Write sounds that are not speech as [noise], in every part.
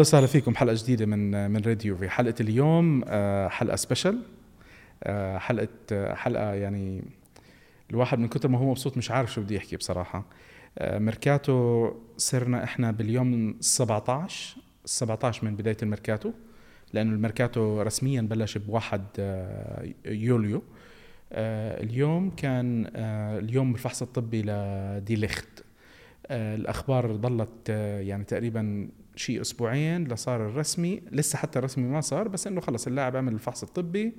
أهلا وسهلا فيكم. حلقة جديدة من من راديو في حلقة اليوم. آه، حلقة special آه، حلقة آه، حلقة يعني الواحد من كثر ما هو مبسوط مش عارف شو بده يحكي بصراحة. ميركاتو صرنا إحنا باليوم 17 17 من بداية الميركاتو لأنه الميركاتو رسميا بلش بواحد يوليو. اليوم كان اليوم الفحص الطبي لدي ليخت الأخبار ضلت يعني تقريبا شيء أسبوعين لصار الرسمي لسه حتى الرسمي ما صار بس إنه خلص اللاعب عمل الفحص الطبي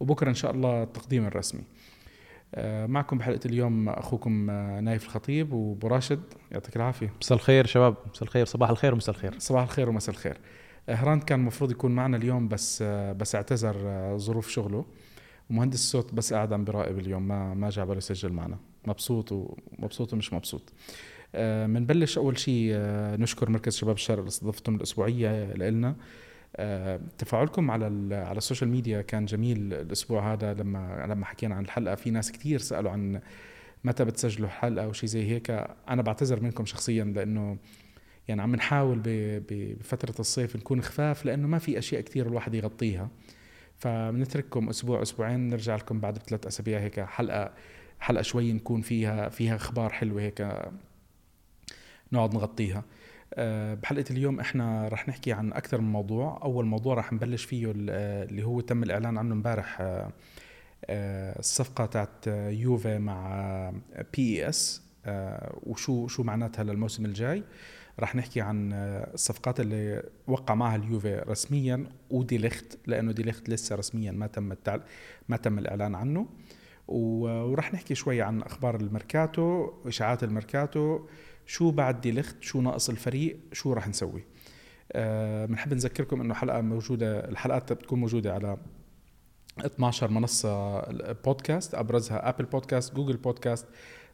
وبكرة إن شاء الله التقديم الرسمي. آه، معكم بحلقة اليوم أخوكم آه، نايف الخطيب وأبو راشد. يعطيك العافية. مساء الخير شباب مساء الخير صباح الخير ومساء الخير. صباح الخير ومساء الخير. آه، هراند كان المفروض يكون معنا اليوم بس بس اعتذر ظروف شغله. ومهندس الصوت بس قاعد عم براقب اليوم ما ما جاب يسجل معنا. مبسوط ومبسوط ومش مبسوط. بنبلش آه، أول شيء آه، نشكر مركز شباب الشرق اللي استضفتهم الأسبوعية لنا آه، تفاعلكم على على السوشيال ميديا كان جميل الأسبوع هذا لما لما حكينا عن الحلقة. في ناس كثير سألوا عن متى بتسجلوا الحلقة وشيء زي هيك. أنا بعتذر منكم شخصيا لأنه يعني عم نحاول بفترة الصيف نكون خفاف لأنه ما في أشياء كثير الواحد يغطيها. فبنترككم أسبوع أسبوعين نرجع لكم بعد بثلاث أسابيع هيك حلقة حلقة شوي نكون فيها فيها أخبار حلوة هيك. نقعد نغطيها. آه، بحلقة اليوم إحنا رح نحكي عن أكثر من موضوع. أول موضوع رح نبلش فيه اللي هو تم الإعلان عنه امبارح آه، آه، الصفقة تاعت يوفي مع PES وشو شو معناتها للموسم الجاي؟ رح نحكي عن الصفقات اللي وقع معها اليوفي رسميا ودي ليخت لأنه دي ليخت لسه رسميا ما تم التعل... ما تم الإعلان عنه. ورح نحكي شوي عن أخبار الميركاتو إشاعات الميركاتو. شو بعد دي لخت شو ناقص الفريق شو راح نسوي. بنحب أه نذكركم إنه حلقة موجودة الحلقات بتكون موجودة على 12 منصة بودكاست أبرزها Apple Podcast Google Podcast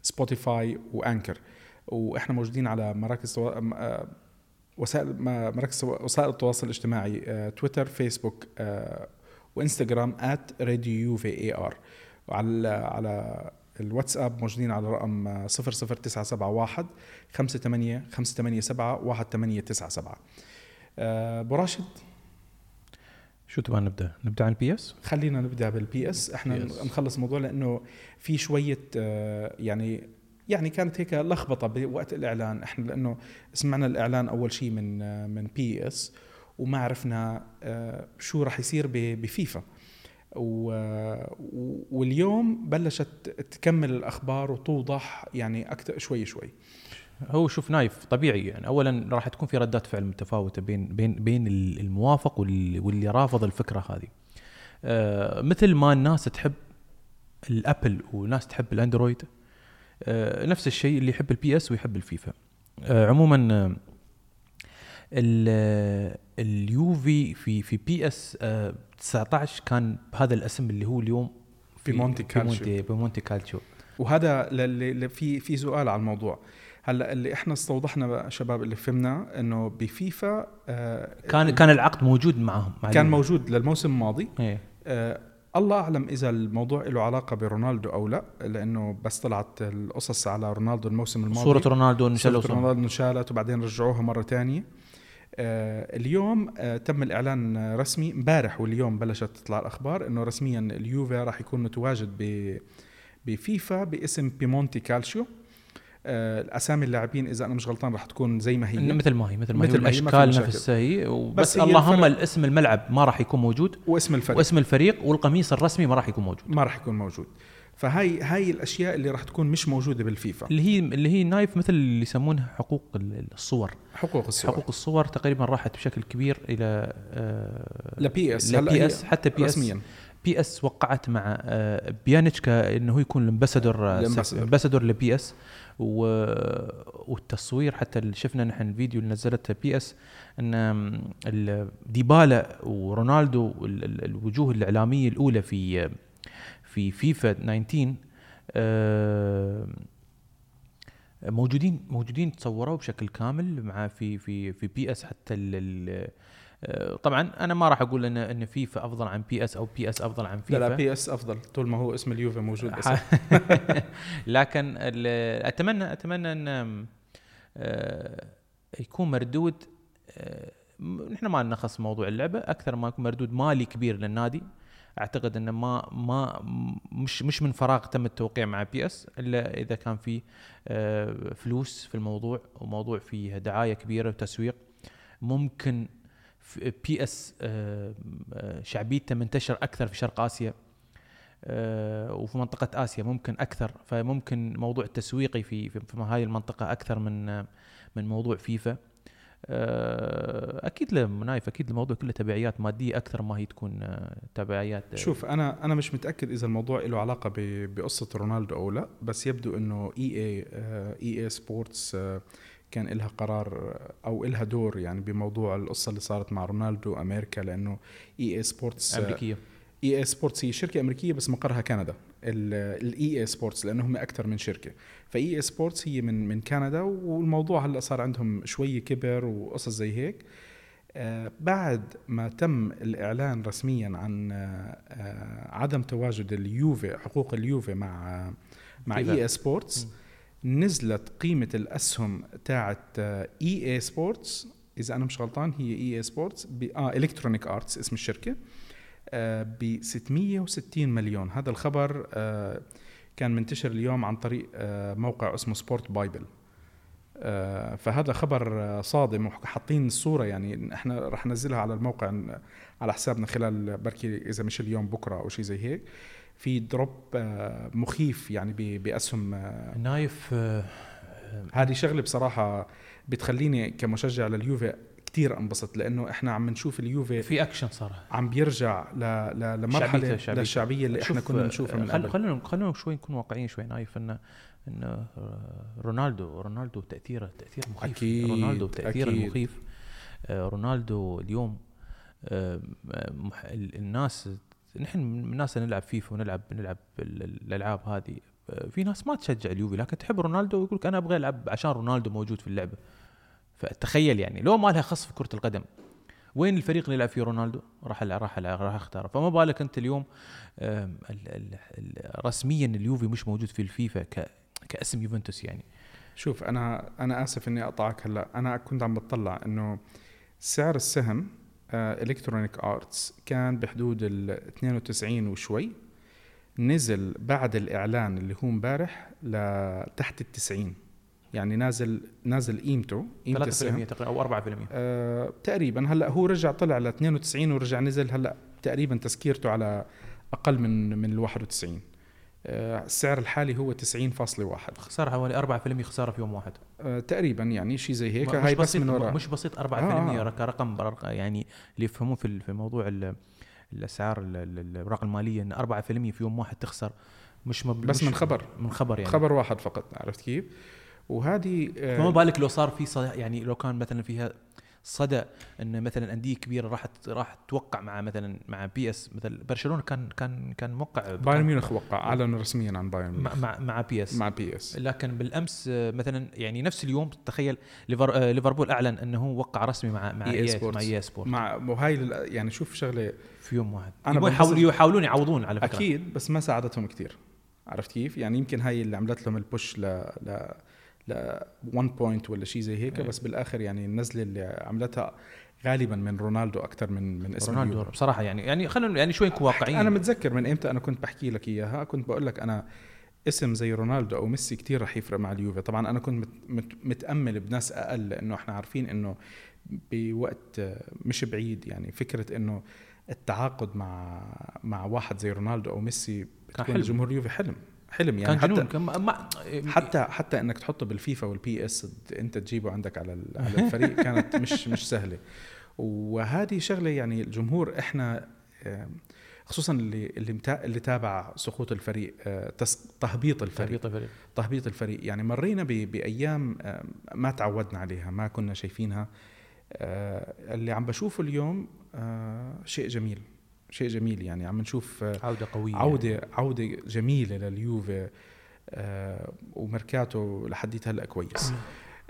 Spotify و Anchor. وإحنا موجودين على مراكز آه، وسائل مراكز وسائل التواصل الاجتماعي آه، تويتر فيسبوك آه، وإنستغرام @راديو في اي ار وعلى على الواتساب موجودين على رقم 00971 58 587 1897 أبو راشد؟ شو تبغى نبدأ؟ نبدأ عن ال PES؟ خلينا نبدأ بال PES إحنا نخلص الموضوع لأنه في شوية آه، يعني يعني كانت هيك لخبطة بوقت الإعلان. إحنا لأنه سمعنا الإعلان أول شيء من آه، من PES وما عرفنا آه، شو راح يصير بفيفا. و... واليوم بلشت تكمل الأخبار وتوضح يعني أكثر شوي شوي. هو شوف نايف طبيعي يعني. اولا راح تكون في ردات فعل متفاوتة بين بين بين الموافق واللي, واللي رافض الفكرة هذه. آه مثل ما الناس تحب ال Apple وناس تحب ال Android آه نفس الشيء اللي يحب ال PES ويحب الفيفا آه عموما آه اليوفي في في PES 19 كان بهذا الاسم اللي هو اليوم بيمونتي كالتشو بيمونتي كالتشو وهذا اللي في في سؤال على الموضوع. هلا اللي إحنا استوضحنا شباب اللي فهمنا إنه بفيفا آه كان كان العقد موجود معهم مع كان موجود للموسم الماضي. إيه. آه الله أعلم إذا الموضوع له علاقة برونالدو أو لا لأنه بس طلعت القصص على رونالدو الموسم الماضي. صورة رونالدو انشالت صورة رونالدو انشالت وبعدين رجعوها مرة ثانية اليوم آه، تم الإعلان رسمي. امبارح واليوم بلشت تطلع الأخبار إنه رسميا اليوفي راح يكون متواجد بفيفا باسم بيمونتي كالتشو. آه، الأسامي اللاعبين إذا أنا مش غلطان راح تكون زي ما هي. مثل ما هي مثل ما هي مثل الاشكال نفسها هي بس اللهم الاسم الملعب ما راح يكون موجود واسم الفريق. واسم الفريق والقميص الرسمي ما راح يكون موجود. ما راح يكون موجود. فهاي هاي الأشياء اللي راح تكون مش موجودة بالفيفا. اللي هي اللي هي نايف مثل اللي يسمونها حقوق الصور. حقوق الصور. حقوق الصور تقريبا راحت بشكل كبير إلى آه لبي اس لبي اس حتى بي اس رسميا؟ بي اس وقعت مع آه بيانيتش إنه هو يكون ال ambassador ال ambassador لبي اس والتصوير حتى اللي شفنا نحن الفيديو اللي نزلته بي اس إن ديبالا ورونالدو الوجوه الإعلامية الأولى في في فيفا 19 آه، موجودين موجودين تصوروا بشكل كامل مع في في في بي اس حتى ال آه، طبعا أنا ما راح أقول إن إن فيفا أفضل عن بي اس أو بي اس أفضل عن فيفا لا لا بي اس أفضل طول ما هو اسم اليوفي موجود بس. [laughs] [laughs] لكن أتمنى أتمنى إن آه، يكون مردود نحن ما نخص موضوع اللعبة أكثر ما يكون مردود مالي كبير للنادي. أعتقد إنه ما ما مش مش من فراغ تم التوقيع مع بي إس إلا إذا كان في آه، فلوس في الموضوع وموضوع فيه دعاية كبيرة وتسويق. ممكن بي إس آه، شعبيته منتشر أكثر في شرق آسيا آه، وفي منطقة آسيا ممكن أكثر. فممكن موضوع تسويقي في في هاي المنطقة أكثر من آه، من موضوع فيفا. آه، أكيد له نايف أكيد الموضوع كله تبعيات مادية أكثر ما هي تكون آه، تبعيات. آه، شوف أنا أنا مش متأكد إذا الموضوع له علاقة بقصة رونالدو أو لا بس يبدو إنه EA EA Sports كان لها قرار آه، أو لها دور يعني بموضوع القصة اللي صارت مع رونالدو أمريكا لأنه EA Sports أمريكية. EA Sports هي شركة أمريكية بس مقرها كندا. ال EA Sports لأنه هم أكثر من شركة. ف EA Sports هي من من كندا والموضوع هلأ صار عندهم شوية كبر وقصص زي هيك. آه، بعد ما تم الإعلان رسميا عن آه، عدم تواجد اليوفي حقوق اليوفي مع مع. EA Sports نزلت قيمة الأسهم تاعت EA Sports إذا أنا مش غلطان هي EA Sports آه Electronic Arts اسم الشركة. ب 660 مليون. هذا الخبر آه، كان منتشر اليوم عن طريق آه، موقع اسمه SPORTbible آه، فهذا خبر صادم وحاطين الصورة يعني إحنا رح ننزلها على الموقع على حسابنا خلال بركي إذا مش اليوم بكرة أو شيء زي هيك. في drop مخيف يعني بأسهم نايف هذه شغلة بصراحة بتخليني كمشجع لليوفي كتير انبسط لأنه إحنا عم نشوف اليوفي في أكشن صار عم بيرجع ل... ل... لمرحلة شعبيته. للشعبية اللي إحنا كنا نشوفها من خل- قبل. خلونا خلونا شوي نكون واقعيين شوي نايف انه انه رونالدو رونالدو تأثيره تاثير مخيف. أكيد، رونالدو تأثيره أكيد. المخيف آه، رونالدو اليوم آه، الناس نحن من الناس اللي نلعب فيفا ونلعب نلعب ال- ال- الألعاب هذه آه، في ناس ما تشجع اليوفي لكن تحب رونالدو ويقول لك أنا أبغى ألعب عشان رونالدو موجود في اللعبة. فتخيل يعني لو ما لها خص في كرة القدم وين الفريق اللي يلعب فيه رونالدو؟ راح راح راح أختاره. فما بالك أنت اليوم رسميا اليوفي مش موجود في الفيفا كاسم يوفنتوس يعني؟ شوف أنا أنا آسف إني أقطعك هلأ. أنا كنت عم بتطلع إنه سعر السهم Electronic Arts كان بحدود ال 92 وشوي نزل بعد الإعلان اللي هو امبارح لتحت ال 90 يعني نازل نازل قيمته قيمة 3% السهم. تقريبا أو 4% آه تقريبا. هلأ هو رجع طلع ل 92 ورجع نزل هلأ تقريبا تسكيرته على أقل من من ال 91 آه السعر الحالي هو 90.1 خسارة حوالي 4% خسارة في يوم واحد. آه تقريبا يعني شيء زي هيك. مش هاي بس بسيط من وراء. مش بسيط 4% آه. آه. كرقم برق- يعني اللي يفهمون في في موضوع ال- الأسعار ال- ال- الاوراق الماليه إن 4% في يوم واحد تخسر. مش مب... بس مش من خبر. من خبر يعني. خبر واحد فقط عرفت كيف؟ وهذه آه، فما بالك لو صار في صدى يعني لو كان مثلا فيها صدى إن مثلا أندية كبيرة راح راح توقع مع مثلا مع بي إس مثل برشلونة كان كان كان موقع بايرن ميونخ وقع أعلن رسميا عن بايرن مع ميونخ. مع, مع بي إس. مع بي إس. لكن بالأمس آه، مثلا يعني نفس اليوم تخيل آه، ليفربول أعلن إنه هو وقع رسمي مع مع EA Sports. مع EA Sports مع وهي يعني شوف شغلة في يوم واحد. بنبسط- يحاولون يحاولون يعوضون على فكرة. أكيد بس ما ساعدتهم كثير عرفت كيف؟ يعني يمكن هاي اللي عملت لهم ال push ل ل ل 1 point ولا شيء زي هيك إيه. بس بالآخر يعني النزلة اللي عملتها غالبا من رونالدو أكثر من من اسم رونالدو اليورو. بصراحة يعني يعني خلينا يعني شوي نكون واقعيين أنا متذكر من إمتى أنا كنت بحكي لك إياها كنت بقول لك أنا اسم زي رونالدو أو ميسي كتير رح يفرق مع اليوفي طبعا أنا كنت مت مت متأمل بناس أقل لأنه إحنا عارفين إنه بوقت مش بعيد يعني فكرة إنه التعاقد مع مع واحد زي رونالدو أو ميسي بتكون حلم. لجمهور اليوفي حلم حلم يعني. كان جنون حتى كان ما حتى حتى إنك تحطه بالفيفا والبي اس أنت تجيبه عندك على على [laughs] الفريق كانت مش مش سهلة. وهذه شغلة يعني الجمهور إحنا خصوصا اللي اللي متا- اللي تابع سقوط الفريق آه، تس- تهبيط الفريق. تهبيط الفريق. تهبيط الفريق. يعني مرينا ب- بأيام ما تعودنا عليها ما كنا شايفينها. آه، اللي عم بشوفه اليوم آه، شيء جميل. شيء جميل يعني. عم نشوف آه، عودة قوية عودة عودة جميلة لليوفي آه وميركاتو لحديت هلأ كويس.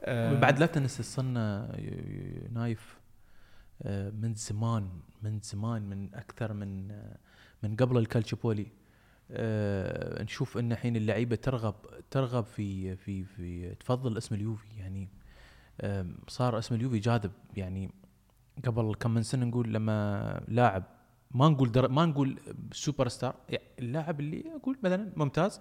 آه بعد لا تنسى صرنا نايف. آه، من زمان من زمان من أكثر من من قبل الكالتشوبولي نشوف إن الحين اللعيبة ترغب ترغب في في في تفضل اسم اليوفي يعني. صار اسم اليوفي جاذب يعني. قبل كم من سنة نقول لما لاعب ما نقول در... ما نقول سوبر ستار يعني اللاعب اللي أقول مثلا ممتاز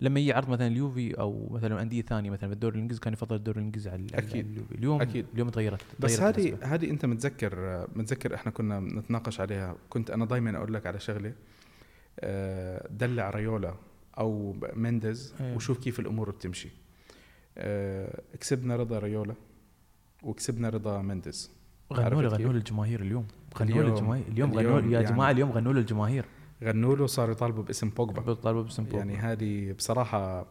لما يجي عرض مثلا اليوفي أو مثلا أندية ثانية مثلا في الدوري الإنجليزي كان يفضل الدوري الإنجليزي على. اليوفي اليوم أكيد. اليوم تغيرت بس هذه. هذه أنت متذكر متذكر إحنا كنا نتناقش عليها كنت أنا دائما أقول لك على شغلة آه، دلع ريولا أو مينديز أيوة. وشوف كيف الأمور بتمشي آه، كسبنا رضا ريولا وكسبنا رضا مينديز غنوا؟ غنوا للجماهير اليوم غنوا اليوم- للجماهير. اليوم غنوا يا يعني- جماعة اليوم غنوا للجماهير غنوا له صاروا يطالبوا باسم بوجبا. بيطالبوا باسم يعني يعني هذه بصراحة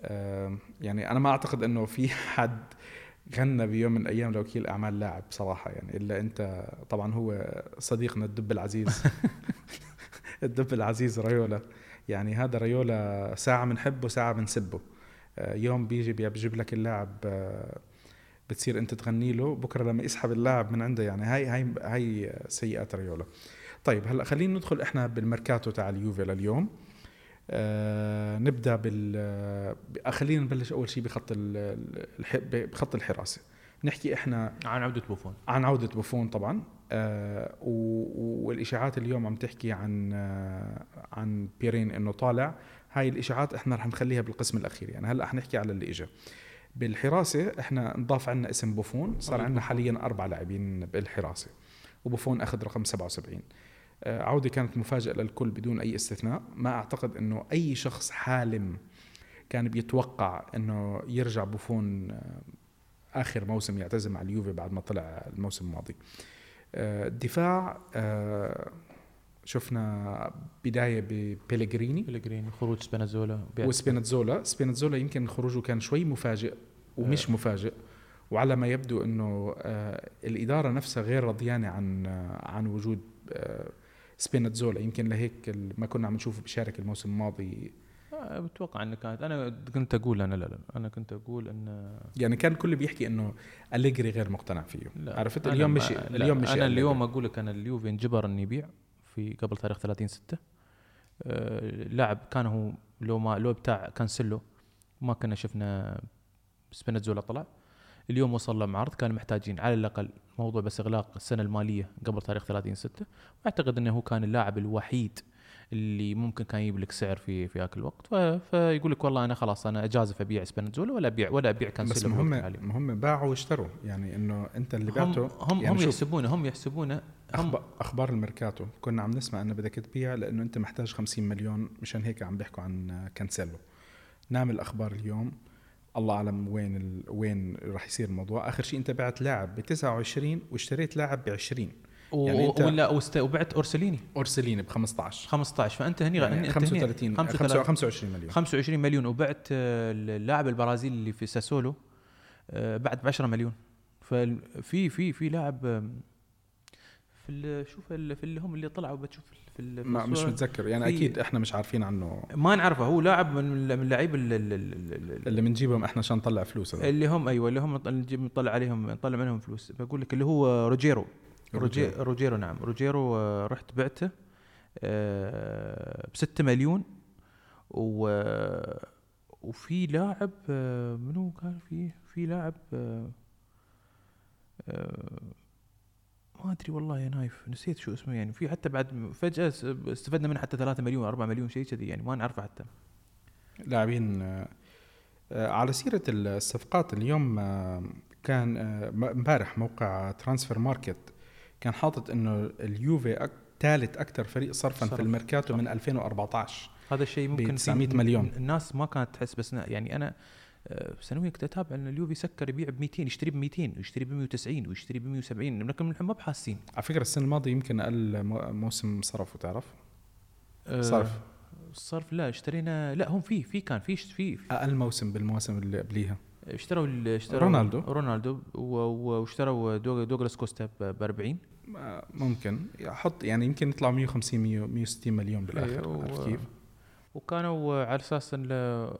آه، يعني أنا ما أعتقد أنه في حد غنى بيوم من الأيام لوكيل أعمال لاعب بصراحة يعني إلا أنت طبعا هو صديقنا الدب العزيز. [laughs] الدب العزيز ريولا. يعني هذا ريولا ساعة بنحبه ساعة بنسبه آه، يوم بيجي بي- بيجيب لك اللاعب آه، بتصير انت تغني له بكرة لما يسحب اللاعب من عنده يعني هاي هاي هاي سيئات ريولا طيب هلأ خلينا ندخل إحنا بالميركاتو تاع اليوفي لليوم. آه نبدأ بال آه، خلينا نبلش أول شيء بخط ال- الح- بخط الحراسه نحكي إحنا عن عودة بوفون. عن عودة بوفون طبعا. آه والإشاعات اليوم عم تحكي عن آه عن بيرين إنه طالع. هاي الإشاعات إحنا رح نخليها بالقسم الأخير يعني. هلأ حنحكي على اللي اجى بالحراسة إحنا نضاف عنا اسم بوفون صار عندنا حاليا أربع لاعبين بالحراسة وبوفون أخذ رقم 77 آه عودة كانت مفاجأة للكل بدون أي استثناء. ما أعتقد إنه أي شخص حالم كان بيتوقع إنه يرجع بوفون آه آخر موسم يعتزم مع اليوفي بعد ما طلع الموسم الماضي. آه، الدفاع شفنا بداية ببيليغريني بيلغريني خروج سبينازولا وسبيناتزولا. سبيناتزولا يمكن خروجه كان شوي مفاجئ. ومش مفاجئ. وعلى ما يبدو إنه آه، الإدارة نفسها غير رضيانه عن آه، عن وجود آه، سبيناتزولا. يمكن لهيك ما كنا عم نشوفه بيشارك الموسم الماضي. بتوقع إنه كانت. أنا كنت أقول أنا لا لا أنا كنت أقول إن يعني كان الكل بيحكي إنه أليجري غير مقتنع فيه. لا عرفت؟ اليوم لا، اليوم مشي أنا أليجري. اليوم أقول لك أنا اليوفي انجبر إنه يبيع في قبل تاريخ 30 6 لاعب كان هو لو ما لو بتاع كانسيلو ما كنا شفنا سبيناتزولا طلع. اليوم وصل لهم عرض كانوا محتاجين على الأقل موضوع بس إغلاق السنة المالية قبل تاريخ 30 6 وأعتقد إنه هو كان اللاعب الوحيد اللي ممكن كان يجيب لك سعر في في ذاك الوقت فيقول لك والله أنا خلاص أنا اجازف ابيع سبيناتزولا ولا أبيع ولا أبيع بس كانسيلو مهم. مهم باعوا واشتروا. يعني إنه أنت اللي هم بعته هم, يعني هم يحسبونه هم يحسبونه هم أخبار الميركاتو. كنا عم نسمع إنه بدك تبيع لأنه أنت محتاج 50 مليون مشان هيك عم بيحكوا عن كانسيلو. نعمل الاخبار اليوم. الله أعلم وين ال... وين راح يصير الموضوع. آخر شيء أنت بعت لاعب ب 29 واشتريت لاعب ب 20 و- يعني أنت- ولا وست- وبعت أورسليني. أورسليني ب 15 15 فأنت هني يعني هني- أنت 35 هني 35 25 مليون. 25 مليون. وبعت آه، اللاعب البرازيلي اللي في ساسولو آه، بعد ب 10 مليون. ففي في في لاعب في شوف في اللي هم اللي طلعوا بتشوف في في ما مش. متذكر. يعني في- أكيد إحنا مش عارفين عنه. ما نعرفه. هو لاعب من من اللعيبه ال- ال- ال- ال- اللي بنجيبهم إحنا عشان نطلع فلوس هذا. اللي هم أيوه اللي هم نجيب نطلع عليهم نطلع منهم فلوس. بقول لك اللي هو روجيرو. روجي روجيرو. روجيرو نعم. روجيرو آه، رحت بعته ب 6 مليون. و وفي لاعب آه، منو كان في في لاعب آه، آه، ما أدري والله يا نايف نسيت شو اسمه يعني في حتى بعد فجأة استفدنا منه حتى 3 مليون 4 مليون شيء كذي يعني ما نعرفه حتى لاعبين آه، على سيرة الصفقات اليوم آه، كان آه، امبارح موقع Transfermarkt كان حاطط إنه اليوفي ثالث أكثر فريق صرفا صرف. في الميركاتو من 2014 هذا الشيء ممكن ب في 900 مليون. الناس ما كانت تحس بس يعني أنا آه، سنويا كنت اتابع ان اليوفي سكر يبيع ب 200 يشتري ب 200 ويشتري ب 190 ويشتري ب 170 لكن نحن ما بحاسين على فكرة السنة الماضية يمكن أقل مو- موسم صرفوا تعرف آه، صرف. الصرف لا اشترينا لا هم في في كان في في أقل موسم بالمواسم اللي قبليها اشتروا اشتروا رونالدو. رونالدو واشتروا دوغ- دوغلاس كوستا ب 40 آه، ممكن حط يعني يمكن يطلعوا 150 100 160 مليون بالآخر أيوة، عرفت كيف؟ وكانوا على أساس إن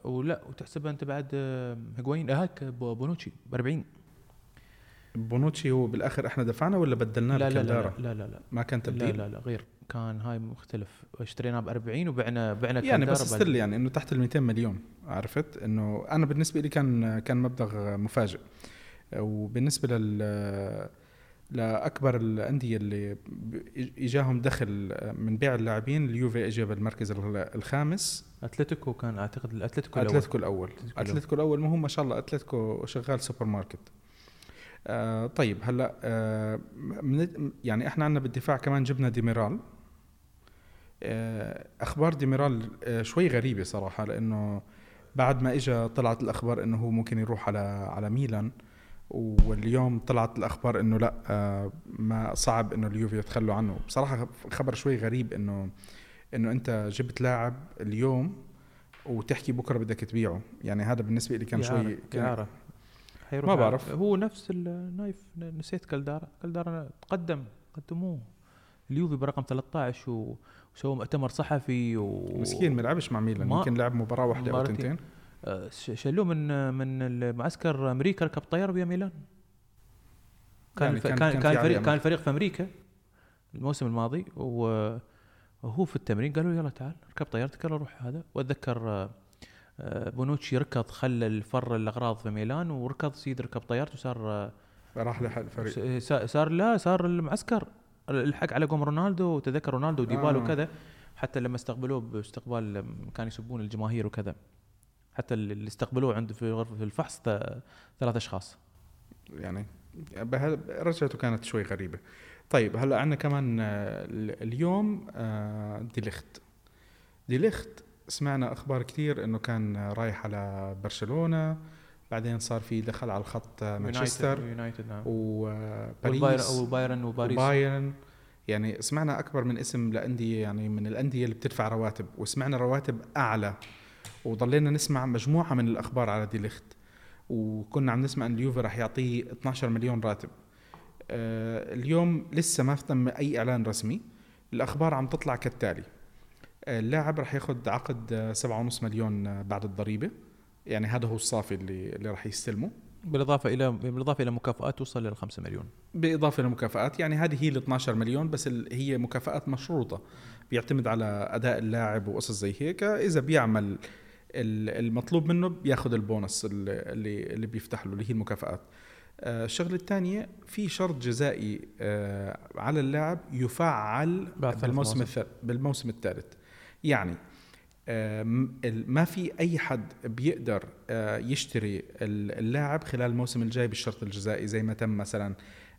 ولا وتحسبها أنت بعد آه، هيغوين آه، هاك بو- بونوتشي ب 40 بونوتشي هو بالآخر إحنا دفعنا ولا بدلناه لا لا لا؟ لا لا لا. ما كان لا تبديل؟ لا لا غير. كان هاي مختلف. اشتريناه ب 40 وبعنا بعنا يعني بس still يعني إنه تحت ال 200 مليون عرفت؟ إنه أنا بالنسبة لي كان كان مبلغ مفاجئ. وبالنسبة لل لأكبر الأندية اللي إجاهم دخل من بيع اللاعبين اليوفي اجى بالمركز ال- الخامس. أتلتيكو كان أعتقد الأتلتيكو الأول. أتلتيكو الأول. أتلتيكو الأول. ما هو ما شاء الله أتلتيكو شغال سوبر ماركت آه طيب هلأ آه يعني إحنا عندنا بالدفاع كمان جبنا ديميرال. آه أخبار ديميرال آه شوي غريبة صراحة لأنه بعد ما اجى طلعت الأخبار إنه هو ممكن يروح على على ميلان. واليوم طلعت الأخبار إنه لأ آه ما صعب إنه اليوفي يتخلوا عنه. بصراحة خبر شوي غريب إنه إنه أنت جبت لاعب اليوم وتحكي بكرة بدك تبيعه. يعني هذا بالنسبة لي كان شوي كان ما. بعرف. هو نفس النايف نسيت كالدارا كالدارا قدم قدموه. اليوفي برقم 13 و- وسووا مؤتمر صحفي و مسكين ما لعبش مع ميلان. يمكن لعب مباراة واحدة أو. تنتين. آه، شلوه من من المعسكر أمريكا ركب طياره ويا ميلان. كان يعني كان- كان الفريق كان الفريق في أمريكا الموسم الماضي وهو في التمرين قالوا يلا تعال ركب طيارتك يلا روح هذا. وأتذكر آه، آه، بونوتشي ركض خلى الفر الأغراض في ميلان وركض سيد ركب طيارته وصار آه، راح الفريق. صار لا صار المعسكر الحق على قوم رونالدو. وتذكر رونالدو وديبال آه. وكذا حتى لما استقبلوه باستقبال كانوا يسبون الجماهير وكذا. حتى اللي استقبلوه عنده في غرفة الفحص ثلاث أشخاص. يعني رجعته كانت شوي غريبة. طيب هلا عندنا كمان آه، ال- اليوم آه، ديليخت. ديليخت سمعنا أخبار كثير إنه كان رايح على برشلونة بعدين صار في دخل على الخط آه، مانشستر يونايتد نعم. وباريس وبايرن وباريس. وبايرن. يعني سمعنا أكبر من اسم لانديه يعني من الأندية اللي بتدفع رواتب وسمعنا رواتب أعلى. وضلينا نسمع مجموعة من الأخبار على ديليخت وكنا عم نسمع إن اليوفي راح يعطيه 12 مليون راتب. آه اليوم لسه ما تم أي إعلان رسمي. الأخبار عم تطلع كالتالي. آه، اللاعب راح ياخذ عقد آه، 7.5 مليون آه، بعد الضريبة. يعني هذا هو الصافي اللي اللي راح يستلمه. بالإضافة إلى بالإضافة إلى مكافآت توصل لل 5 مليون. بالاضافه لمكافآت يعني هذه هي ال 12 مليون بس هي مكافآت مشروطة. بيعتمد على أداء اللاعب وقصص زي هيك. إذا بيعمل المطلوب منه بياخذ البونص اللي اللي بيفتح له اللي هي المكافآت آه، الشغلة الثانية في شرط جزائي آه، على اللاعب يفعل بالموسم. الثالث بالموسم الثالث يعني آه، ما في أي حد بيقدر يشتري ال- اللاعب خلال الموسم الجاي بالشرط الجزائي زي ما تم مثلا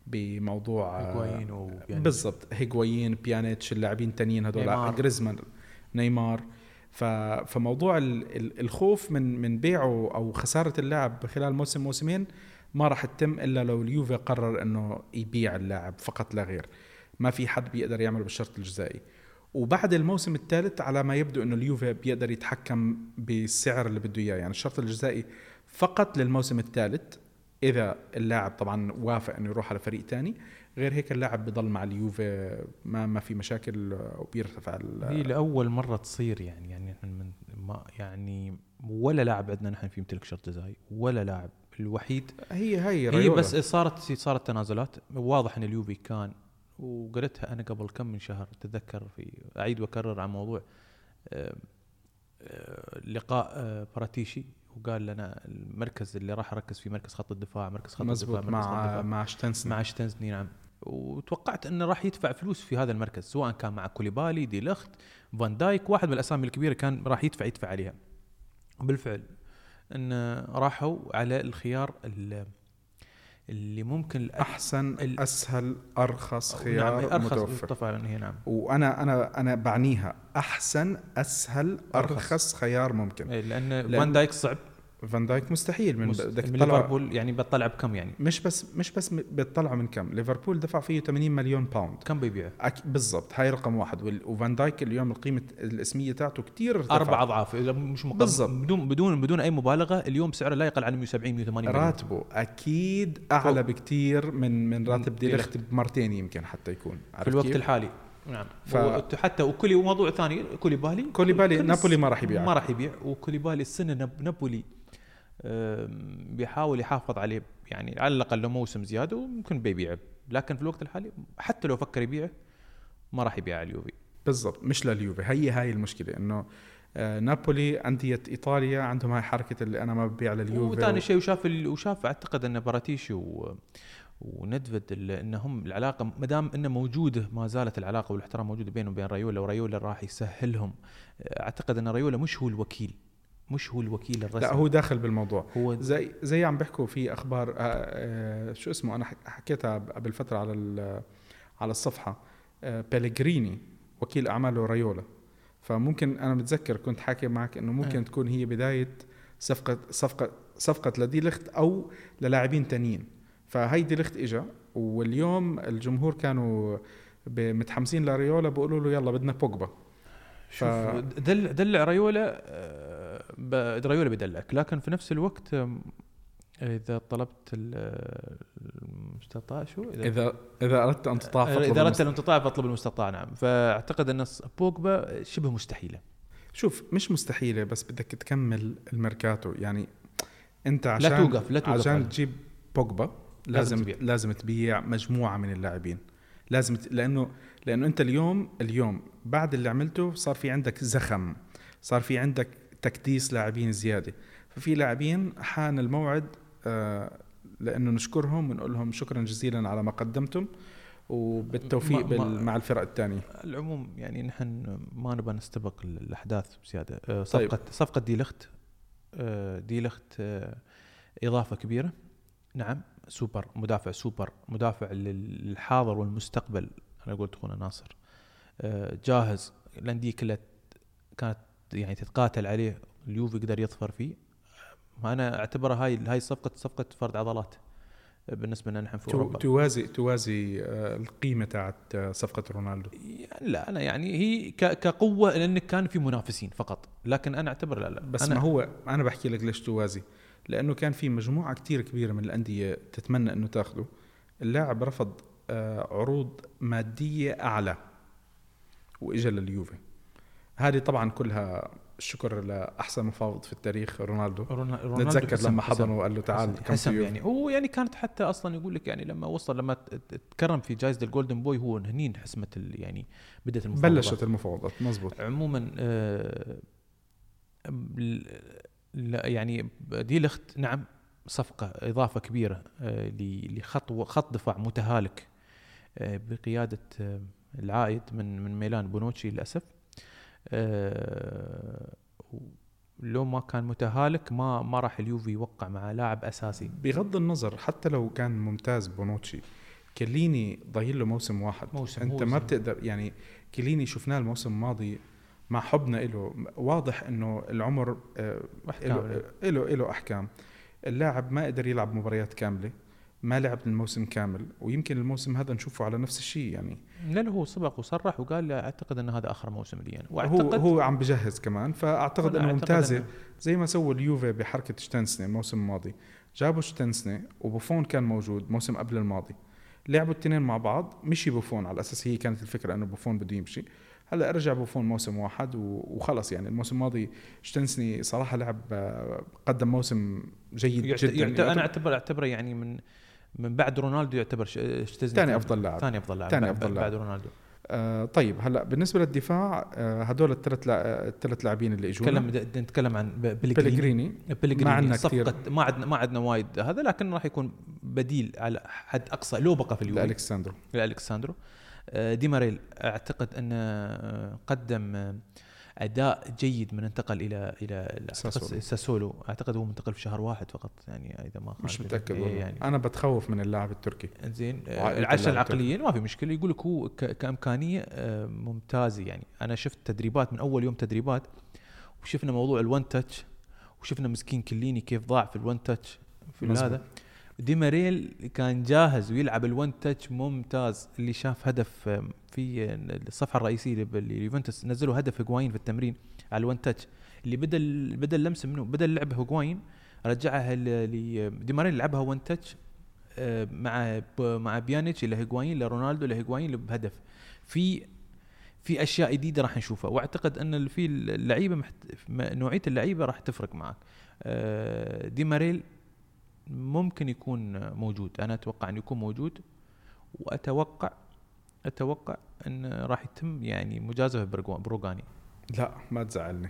بموضوع هيغوايين وبيانيتش. بالضبط هيغوايين بيانيتش اللاعبين التانيين هدول نيمار. جريزمان نيمار. فموضوع ال... ال- الخوف من من بيعه أو خسارة اللاعب خلال موسم موسمين ما راح تتم إلا لو اليوفي قرر إنه يبيع اللاعب فقط لا غير. ما في حد بيقدر يعمله بالشرط الجزائي. وبعد الموسم الثالث على ما يبدو إنه اليوفي بيقدر يتحكم بالسعر اللي بده إياه. يعني الشرط الجزائي فقط للموسم الثالث إذا اللاعب طبعا وافق إنه يروح على فريق تاني غير هيك اللاعب بضل مع اليوفي ما ما في مشاكل وبيرتفع ال- هي لأول مرة تصير يعني يعني إحنا من ما يعني ولا لاعب عندنا نحن في يمتلك شرط جزائي ولا لاعب الوحيد هي هي هي. بس صارت صارت تنازلات واضح إن اليوفي كان وقريتها أنا قبل كم من شهر تتذكر في أعيد وأكرر عن موضوع آه، آه، لقاء آه، براتيشي وقال لنا المركز اللي راح اركز فيه مركز خط الدفاع مركز خط الدفاع مركز خط مع الدفاع. مع شتنسن مع شتنزني نعم وتوقعت أنه راح يدفع فلوس في هذا المركز سواء كان مع كوليبالي دي لخت فان دايك واحد من الأسامي الكبيرة كان راح يدفع يدفع عليها. بالفعل إن راحوا على الخيار ال- اللي ممكن أحسن أسهل أرخص خيار نعم أرخص متوفر. طبعا هي نعم. وأنا أنا أنا بعنيها أحسن أسهل أرخص. أرخص خيار ممكن. إيه، لأن لأن- فان دايك صعب. فان دايك مستحيل من مس- بدك تطلع ليفربول يعني بتطلع بكم يعني؟ مش بس مش بس بتطلعوا من كم. ليفربول دفع فيه 80 مليون باوند كم بيبيع؟ أك... بالضبط هاي رقم واحد. وال- وفان دايك اليوم القيمه الاسمية تاعته كتير ارتفع أربع أضعاف. إذا مش مقارنة. بالضبط. بدون بدون بدون أي مبالغة اليوم سعره لا يقل عن 170 180 مليون. راتبه أكيد أعلى فوق. بكتير من من راتب ديليخت بمرتين يمكن حتى يكون. في الوقت كيف؟ الحالي. نعم. ف- ف... حتى وكولي وموضوع ثاني كوليبالي. كوليبالي كل- نابولي ما راح يبيع. ما راح يبيع. وكوليبالي السنة نب... نابولي بيحاول يحافظ عليه يعني على الأقل له موسم زيادة وممكن بيبيعه. لكن في الوقت الحالي حتى لو فكر يبيعه ما راح يبيع على اليوفي. بالضبط مش لليوفي. هي هاي المشكلة إنه آه نابولي انديه إيطاليا عندهم هاي حركة اللي أنا ما ببيع لليوفي وثاني شيء وشاف ال... وشاف أعتقد إن براتيشي و... وندفد إنهم العلاقة ما دام إنه موجودة ما زالت العلاقة والإحترام موجودة بينه وبين ريولا وريولا راح يسهلهم. أعتقد إن ريولا مش هو الوكيل. مش هو الوكيل الرسمي. لا هو داخل بالموضوع. هو زي زي عم بيحكوا في أخبار آه آه شو اسمه أنا حك- حكيتها قبل فتره على ال- على الصفحة. آه بيلغريني وكيل أعماله ريولا. فممكن أنا متذكر كنت حاكي معك إنه ممكن آه. تكون هي بداية صفقة صفقة صفقة لدي لخت أو للاعبين تانيين. فهي دي لخت إجا واليوم الجمهور كانوا متحمسين لريولا بيقولوا له يلا بدنا بوجبا. شوف دل دلع ريولا آه، ب- ريولا بيدلعك لكن في نفس الوقت إذا طلبت ال- المستطاع شو اذا اذا أردت أن تطاع فاطلب إذا أردت المستطاع. الانقطاع فاطلب المستطاع نعم فأعتقد أن بوجبا شبه مستحيلة شوف مش مستحيلة بس بدك تكمل الميركاتو يعني أنت لا عشان توقف لا توقف عشان. تجيب بوجبا لازم لازم تبيع. لازم تبيع مجموعة من اللاعبين لازم ت... لأنه لأنه أنت اليوم اليوم بعد اللي عملته صار في عندك زخم صار في عندك تكديس لاعبين زيادة. ففي لاعبين حان الموعد آه لأنه نشكرهم ونقول لهم شكرا جزيلا على ما قدمتم وبالتوفيق ما-. مع الفرق الثانية. العموم يعني نحن ما نبغى نستبق الأحداث بزيادة. آه، طيب. صفقه صفقة دي لخت آه، دي لخت إضافة كبيرة. نعم سوبر مدافع سوبر مدافع لل- للحاضر والمستقبل. أنا قلت أخونا ناصر. جاهز. الأندية كلها كانت يعني تتقاتل عليه اليوفي قدر يظفر فيه. أنا اعتبرها هاي هاي صفقة صفقة فرد عضلات بالنسبة لنا نحن في أوروبا. توازي توازي آه، القيمة تاعت آه، صفقة رونالدو. يعني لا أنا يعني هي كقوة لأن كان في منافسين فقط لكن أنا أعتبر لا لا. بس أنا ما هو أنا بحكي لك ليش توازي. لأنه كان في مجموعة كتير كبيرة من الأندية تتمنى إنه تاخده. اللاعب رفض آه، عروض مادية أعلى وإجا لليوفي. هذه طبعا كلها الشكر لأحسن مفاوض في التاريخ رونالدو. رونا- رونالدو. نتذكر لما حضنه وقال له تعال حسم, كم حسم يعني. هو يعني كانت حتى أصلا يقول لك يعني لما وصل لما تكرم في جائزة ال Golden Boy هو هنين حسمت يعني بدأت المفاوضات بلشت المفاوضات مزبوط عموما آه، لا يعني دي لخت نعم صفقة إضافة كبيرة آه، لخط خط دفاع متهالك آه، بقيادة آه، العائد من من ميلان بونوتشي للأسف. آه، لو ما كان متهالك ما ما راح اليوفي يوقع مع لاعب أساسي. بغض النظر حتى لو كان ممتاز بونوتشي كليني ضايل له موسم واحد. موسم، أنت ما بتقدر يعني كليني شفناه الموسم الماضي مع حبنا له واضح إنه العمر آه، له له أحكام. اللاعب ما قدر يلعب مباريات كاملة. ما لعب الموسم كامل ويمكن الموسم هذا نشوفه على نفس الشيء يعني. لا لا هو سبق وصرح وقال لا أعتقد إن هذا آخر موسم لي هو وأعتقد هو عم بجهز كمان فأعتقد إنه ممتازة. إنه- زي ما سووا اليوفي بحركة شتنسني الموسم الماضي. جابوا شتنسني وبوفون كان موجود موسم قبل الماضي. لعبوا الاثنين مع بعض مشي بوفون على أساس هي كانت الفكرة إنه بوفون بده يمشي. هلأ رجع بوفون موسم واحد وخلص يعني. الموسم الماضي شتنسني صراحة لعب آه، قدم موسم جيد يعت... جدا يعت... أنا اعتبر أعتبره يعني من من بعد رونالدو يعتبر شتزني ثاني أفضل لاعب. ثاني أفضل لاعب ثاني بعد- أفضل بعد لاعب. رونالدو. آه طيب هلأ بالنسبة للدفاع آه هدول الثلاث لا... الثلاث لاعبين اللي إجونا. نتكلم عن بلغريني. بلغريني. ما عندنا كتير. ما عندنا ما عندنا وايد. هذا لكن راح يكون بديل على حد أقصى لو بقى في اليوفي. لالكساندرو لالكساندرو آه، ديميرال أعتقد انه آه، قدم آه، أداء جيد من انتقل إلى إلى ساسولو. ساسولو. أعتقد هو منتقل في شهر واحد فقط يعني إذا ما مش متأكد إيه يعني أنا بتخوف من اللاعب التركي. زين آه، اللاعب العقليين ما في مشكلة. يقول لك هو كإمكانية آه، ممتازة يعني. أنا شفت تدريبات من أول يوم تدريبات وشفنا موضوع ال one touch وشفنا مسكين كليني كيف ضاع في ال one touch في. هذا. ديميرال كان جاهز ويلعب ال one touch ممتاز اللي شاف هدف في الصفحة الرئيسية لليوفنتوس نزلوا هدف هجواين في التمرين على ال one touch. اللي بدل بدل لمسه منه بدل لعب هجواين رجعها ل- ل- ديميرال لعبها one touch مع مع بيانيتش إلى هيغوايين لرونالدو لهيغوايين بهدف. في في أشياء جديدة راح نشوفها وأعتقد أن في اللعيبة محت... نوعية اللعيبة راح تفرق معك. آه، دي ماريل ممكن يكون موجود أنا أتوقع انه يكون موجود وأتوقع أتوقع أن راح يتم يعني مجازفة بروغاني لا ما تزعلني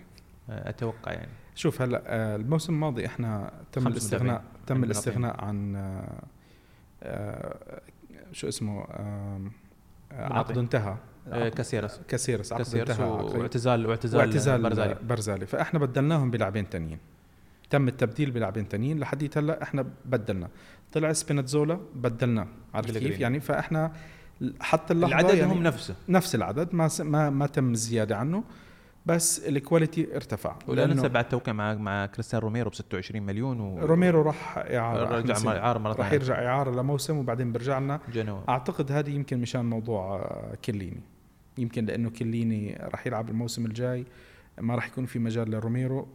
آه، أتوقع يعني شوف هلا آه، الموسم الماضي إحنا تم الاستغناء. تم الاستغناء عن آه، شو اسمه. عقده انتهى كاسيرس كاسيرس كاسيرس انتهى. واعتزال واعتزال برزالي برزالي. فإحنا بدلناهم بلاعبين تانيين تم التبديل بلاعبين تانيين لحديت هلا إحنا بدلنا. طلع سبيناتزولا بدلناه عرفت كيف. يعني فاحنا حتى اللحظة العدد يعني هم نفسه. نفس العدد ما ما ما تم الزياده عنه بس ال quality ارتفع. ولا ننسى بعد توقيع مع مع كريستيانو روميرو ب 26 مليون و روميرو راح إعارة رجع. إعارة مرة راح يرجع إعارة لموسم وبعدين بيرجع لنا. جنوا أعتقد هذه يمكن مشان موضوع كليني. يمكن لأنه كليني راح يلعب الموسم الجاي. ما راح يكون في مجال لروميرو.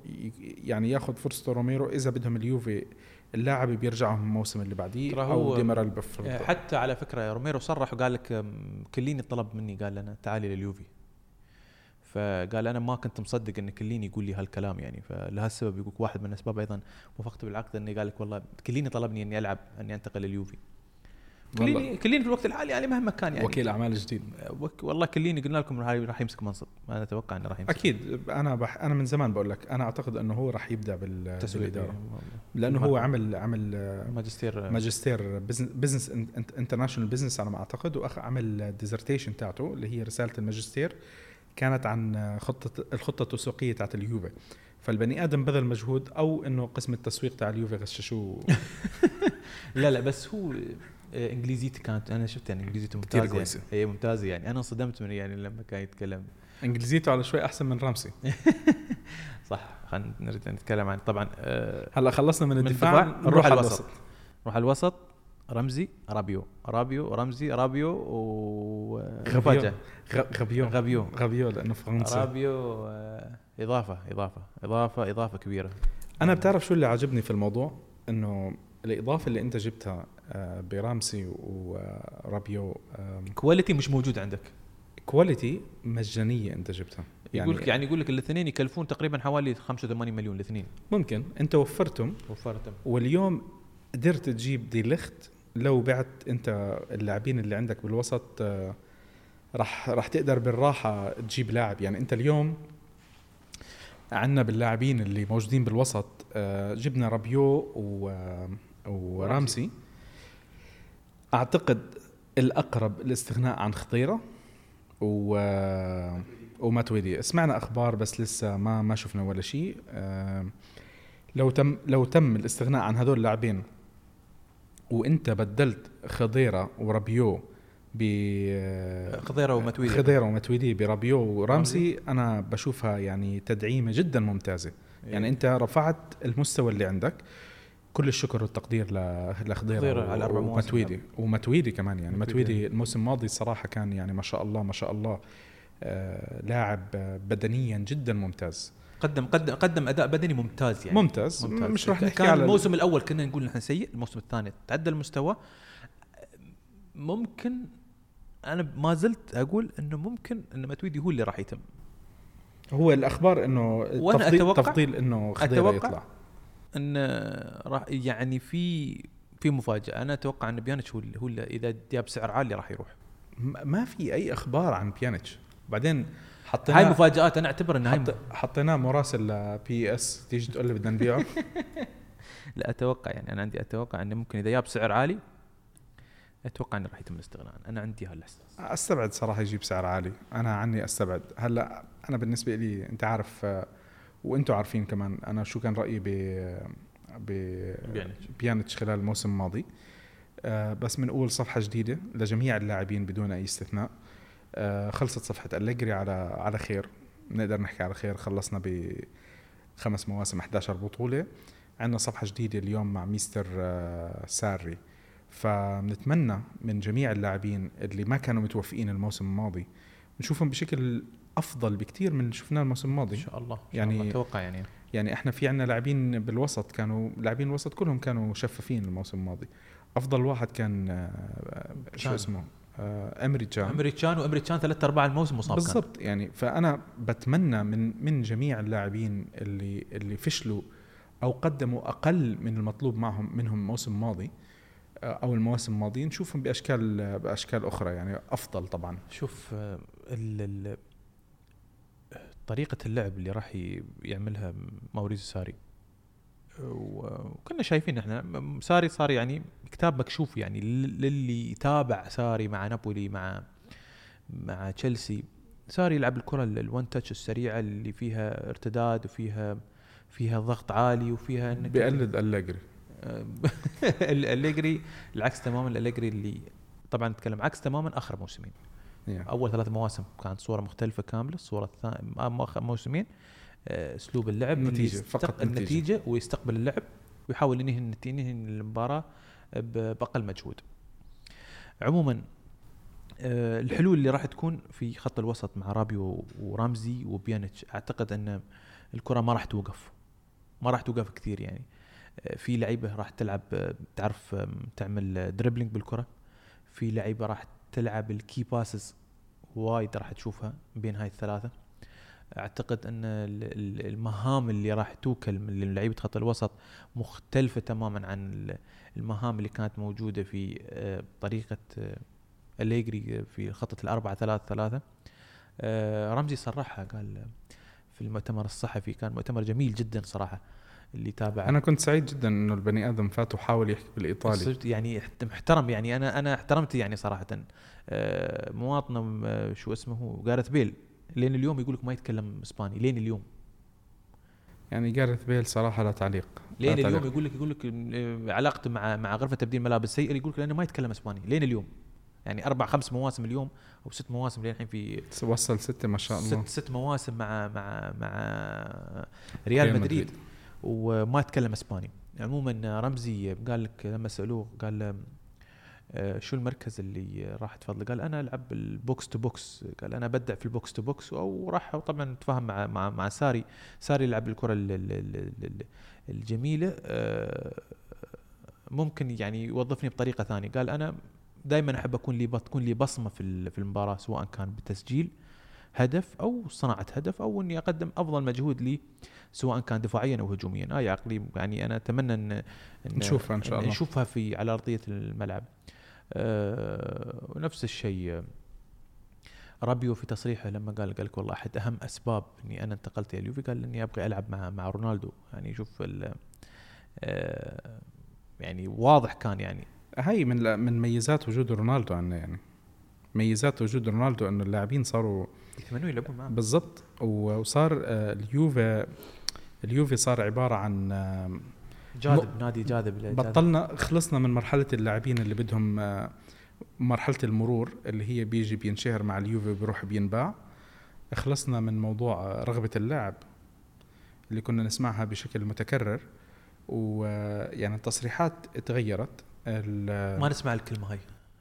يعني ياخذ فرصته روميرو إذا بدهم اليوفي اللاعب بيرجعهم الموسم اللي بعديه أو ديميرال بفرض. حتى على فكرة روميرو صرح وقال لك كليني طلب مني قال لنا تعالي لليوفي. فقال أنا ما كنت مصدق إن كليني يقول لي هالكلام يعني. فلهالسبب يقول واحد من الأسباب أيضا وافقت بالعقد اني قال لك والله كليني طلبني إني ألعب إني أنتقل لليوفي. كليني كليني في الوقت الحالي يعني مهما كان يعني. وكيل أعمال جديد. والله كليني قلنا لكم راح راح يمسك منصب. أنا أتوقع إنه راح يمسك. أكيد. أنا بح أنا من زمان بقول لك أنا أعتقد إنه هو راح تسويق. بالإدارة. لأنه هو عمل عمل آه، ماجستير. ماجستير business international business على ما أعتقد واخ عمل dissertation تاعته اللي هي رسالة الماجستير كانت عن خطه الخطة التسويقية تاعت اليوفي. فالبني آدم بذل مجهود أو إنه قسم التسويق تاع اليوفي غششوه. [laughs] [laughs] لا لا بس هو آه، انجليزيته كانت أنا شفت يعني انجليزيته ممتازة كويسة. يعني هي ممتازة يعني. أنا انصدمت من يعني لما كان يتكلم. إنجليزيته على شوي أحسن من رامسي [laughs] صح خلينا نرجع نتكلم عن طبعا آه، هلا خلصنا من الدفاع. نروح على الوسط. نروح على الوسط. رمزي رابيو. رابيو رمزي رابيو و غبيو. غبيو. غبيو. غبيو لأنه فرنسا رابيو آه، إضافة إضافة إضافة إضافة كبيرة. أنا بتعرف شو اللي عجبني في الموضوع؟ إنه الإضافة اللي أنت جبتها آه، برامسي ورابيو آم، quality مش موجود عندك. quality مجانية أنت جبتها. يعني يقول يعني يقول لك الاثنين يكلفون تقريبا حوالي 85 مليون الاثنين. ممكن. أنت وفرتهم. وفرتم واليوم قدرت تجيب دي لخت لو بعت أنت اللاعبين اللي عندك بالوسط آه، راح راح تقدر بالراحة تجيب لاعب. يعني أنت اليوم عندنا باللاعبين اللي موجودين بالوسط آه، جبنا رابيو و آه، ورامسي. أعتقد الأقرب الاستغناء عن خطيرة و آه، وماتويدي سمعنا أخبار بس لسه ما ما شفنا ولا شيء. آه، لو تم لو تم الاستغناء عن هذول اللاعبين وإنت بدلت خضيرة ورابيو ب خضيرة ومتويدي خضيرة ومتويدي برابيو ورامسي أنا بشوفها يعني تدعيمة جدا ممتازة. يعني أنت رفعت المستوى اللي عندك. كل الشكر والتقدير لخضيرة على أربع مواسم ومتويدي. ومتويدي كمان يعني. متويدي. الموسم الماضي صراحة كان يعني ما شاء الله ما شاء الله آه لاعب بدنيا جدا ممتاز. قدم قدم قدم أداء بدني ممتاز يعني. ممتاز, ممتاز. مش راح نحكي كان على الموسم الأول كنا نقول نحن سيء الموسم الثاني تعدل المستوى. ممكن أنا ما زلت أقول إنه ممكن إن متويدي هو اللي راح يتم. هو الأخبار إنه وأنا تفضيل, تفضيل إنه خضيرة أتوقع يطلع. إن راح يعني في في مفاجأة. أنا أتوقع إن بيانيتش هو هو اللي إذا جاب سعر عالي راح يروح. ما في أي أخبار عن بيانيتش بعدين هاي حطيناه مفاجآت أنا أعتبر إنها هاي حط حطيناه مراسل ل PSG تيجي تقول لي بدنا نبيعه. [laughs] [laughs] لا أتوقع يعني أنا عندي أتوقع إنه ممكن إذا جاب سعر عالي أتوقع إنه راح يتم الاستغناء. عنه. أنا عندي هالإحساس. أستبعد صراحة يجيب سعر عالي. أنا عني أستبعد. هلأ أنا بالنسبة لي أنت عارف آه، وأنتم عارفين كمان أنا شو كان رأيي ب ب بيانيتش. بيانيتش خلال الموسم الماضي. آه، بس بنقول صفحة جديدة لجميع اللاعبين بدون أي استثناء. آه، خلصت صفحة أليجري على على خير. نقدر نحكي على خير. خلصنا بخمس مواسم 11 بطولة. عندنا صفحة جديدة اليوم مع ميستر آه، ساري. فبنتمنى من جميع اللاعبين اللي ما كانوا متوفقين الموسم الماضي نشوفهم بشكل أفضل بكثير من اللي شفناه الموسم إن الماضي شاء الله إن شاء يعني- الله. أتوقع يعني يعني إحنا في عندنا لاعبين بالوسط كانوا لاعبين الوسط كلهم كانوا شفافين الموسم الماضي أفضل واحد كان آه، شو. اسمه آه، إمري جان إمري جان وإمري جان ثلاث ارباع الموسم مصاب. بالضبط يعني فأنا بتمنى من من جميع اللاعبين اللي اللي فشلوا أو قدموا أقل من المطلوب معهم منهم الموسم الماضي آه، أو المواسم الماضية نشوفهم بأشكال بأشكال أخرى يعني أفضل طبعا شوف ال ال طريقة اللعب اللي راح يعملها ماوريزيو ساري. وكنا شايفين إحنا ساري صار يعني كتاب مكشوف يعني لل- للي يتابع ساري مع نابولي مع مع تشيلسي. ساري يلعب الكرة ال- الون تاتش السريعة اللي فيها ارتداد وفيها فيها ضغط عالي وفيها إنك بيقلد أليجري. [laughs] ال- الاليجري العكس تماما الاليجري اللي طبعا نتكلم عكس تماما آخر موسمين. Yeah. أول ثلاث مواسم كانت صورة مختلفة كاملة الصورة الثانية اخر موسمين آه، أسلوب اللعب يستق- فقط. النتيجه ويستقبل اللعب ويحاول ينهي ينهي المباراة بأقل مجهود عموما آه، الحلول اللي راح تكون في خط الوسط مع رابيو ورامزي وبيانيتش أعتقد أن الكرة ما راح توقف ما راح توقف كثير يعني آه، في لعيبة راح تلعب آه، تعرف تعمل dribbling بالكرة في لعيبة راح تلعب ال key passes وايد راح تشوفها بين هاي الثلاثة. أعتقد أن ال- ال- المهام اللي راح توكل من لعيبة خط الوسط مختلفة تماما عن ال- المهام اللي كانت موجودة في آه، طريقة آه، أليجري في خطة الأربعة ثلاثة ثلاثة. آه، رمزي صرحها قال في المؤتمر الصحفي كان مؤتمر جميل جدا صراحة. اللي تابع أنا كنت سعيد جدا إنه البني آدم فات وحاول يحكي بالإيطالي. صرت يعني محترم يعني. أنا أنا احترمت يعني صراحة. آه، مواطنه آه، شو اسمه جارث بيل. لين اليوم يقول لك ما يتكلم إسباني. لين اليوم. يعني جارث بيل صراحة لا تعليق لا لين تعليق. اليوم يقول لك يقول لك آه، علاقته مع مع غرفة تبديل ملابس سيئة يقول لك لأنه ما يتكلم إسباني. لين اليوم. يعني أربع خمس مواسم اليوم أو ست مواسم لين الحين في وصل ستة ما شاء الله. ست ست مواسم مع مع مع ريال مدريد. وما تكلم إسباني. عموما رمزي قال لك لما سألوه قال له آه، شو المركز اللي راح تفضله؟ قال أنا ألعب ال box to box، قال أنا أبدع في ال box to box. وراح طبعا تفاهم مع مع مع ساري، ساري يلعب الكره ال- ال- ال- ال- الجميلة. آه، ممكن يعني يوظفني بطريقة ثانية، قال أنا دائما أحب أكون لي تكون لي بصمة في في المباراة سواء كان بتسجيل هدف أو صناعة هدف أو إني أقدم أفضل مجهود لي سواء كان دفاعيا أو هجوميا. هاي عقلية يعني أنا أتمنى ان, إن نشوفها إن شاء الله. نشوفها في على أرضية الملعب. أه ونفس الشيء آه، رابيو في تصريحه لما قال قال لك والله أحد أهم أسباب إني أنا انتقلت إلى اليوفي قال إني أبغى ألعب مع مع رونالدو. يعني شوف ال- آه، يعني واضح كان يعني. هاي من من ميزات وجود رونالدو عنا يعني ميزات وجود رونالدو أنه اللاعبين صاروا يتمنوا يلعبون معه بالضبط. وصار آه، اليوفي اليوفي صار عبارة عن آه، جاذب نادي جاذب. بطلنا خلصنا من مرحلة اللاعبين اللي بدهم آه، مرحلة المرور اللي هي بيجي بينشهر مع اليوفي وبيروح بينباع. خلصنا من موضوع رغبة اللاعب اللي كنا نسمعها بشكل متكرر. ويعني التصريحات تغيرت. ما نسمع الكلمة هاي.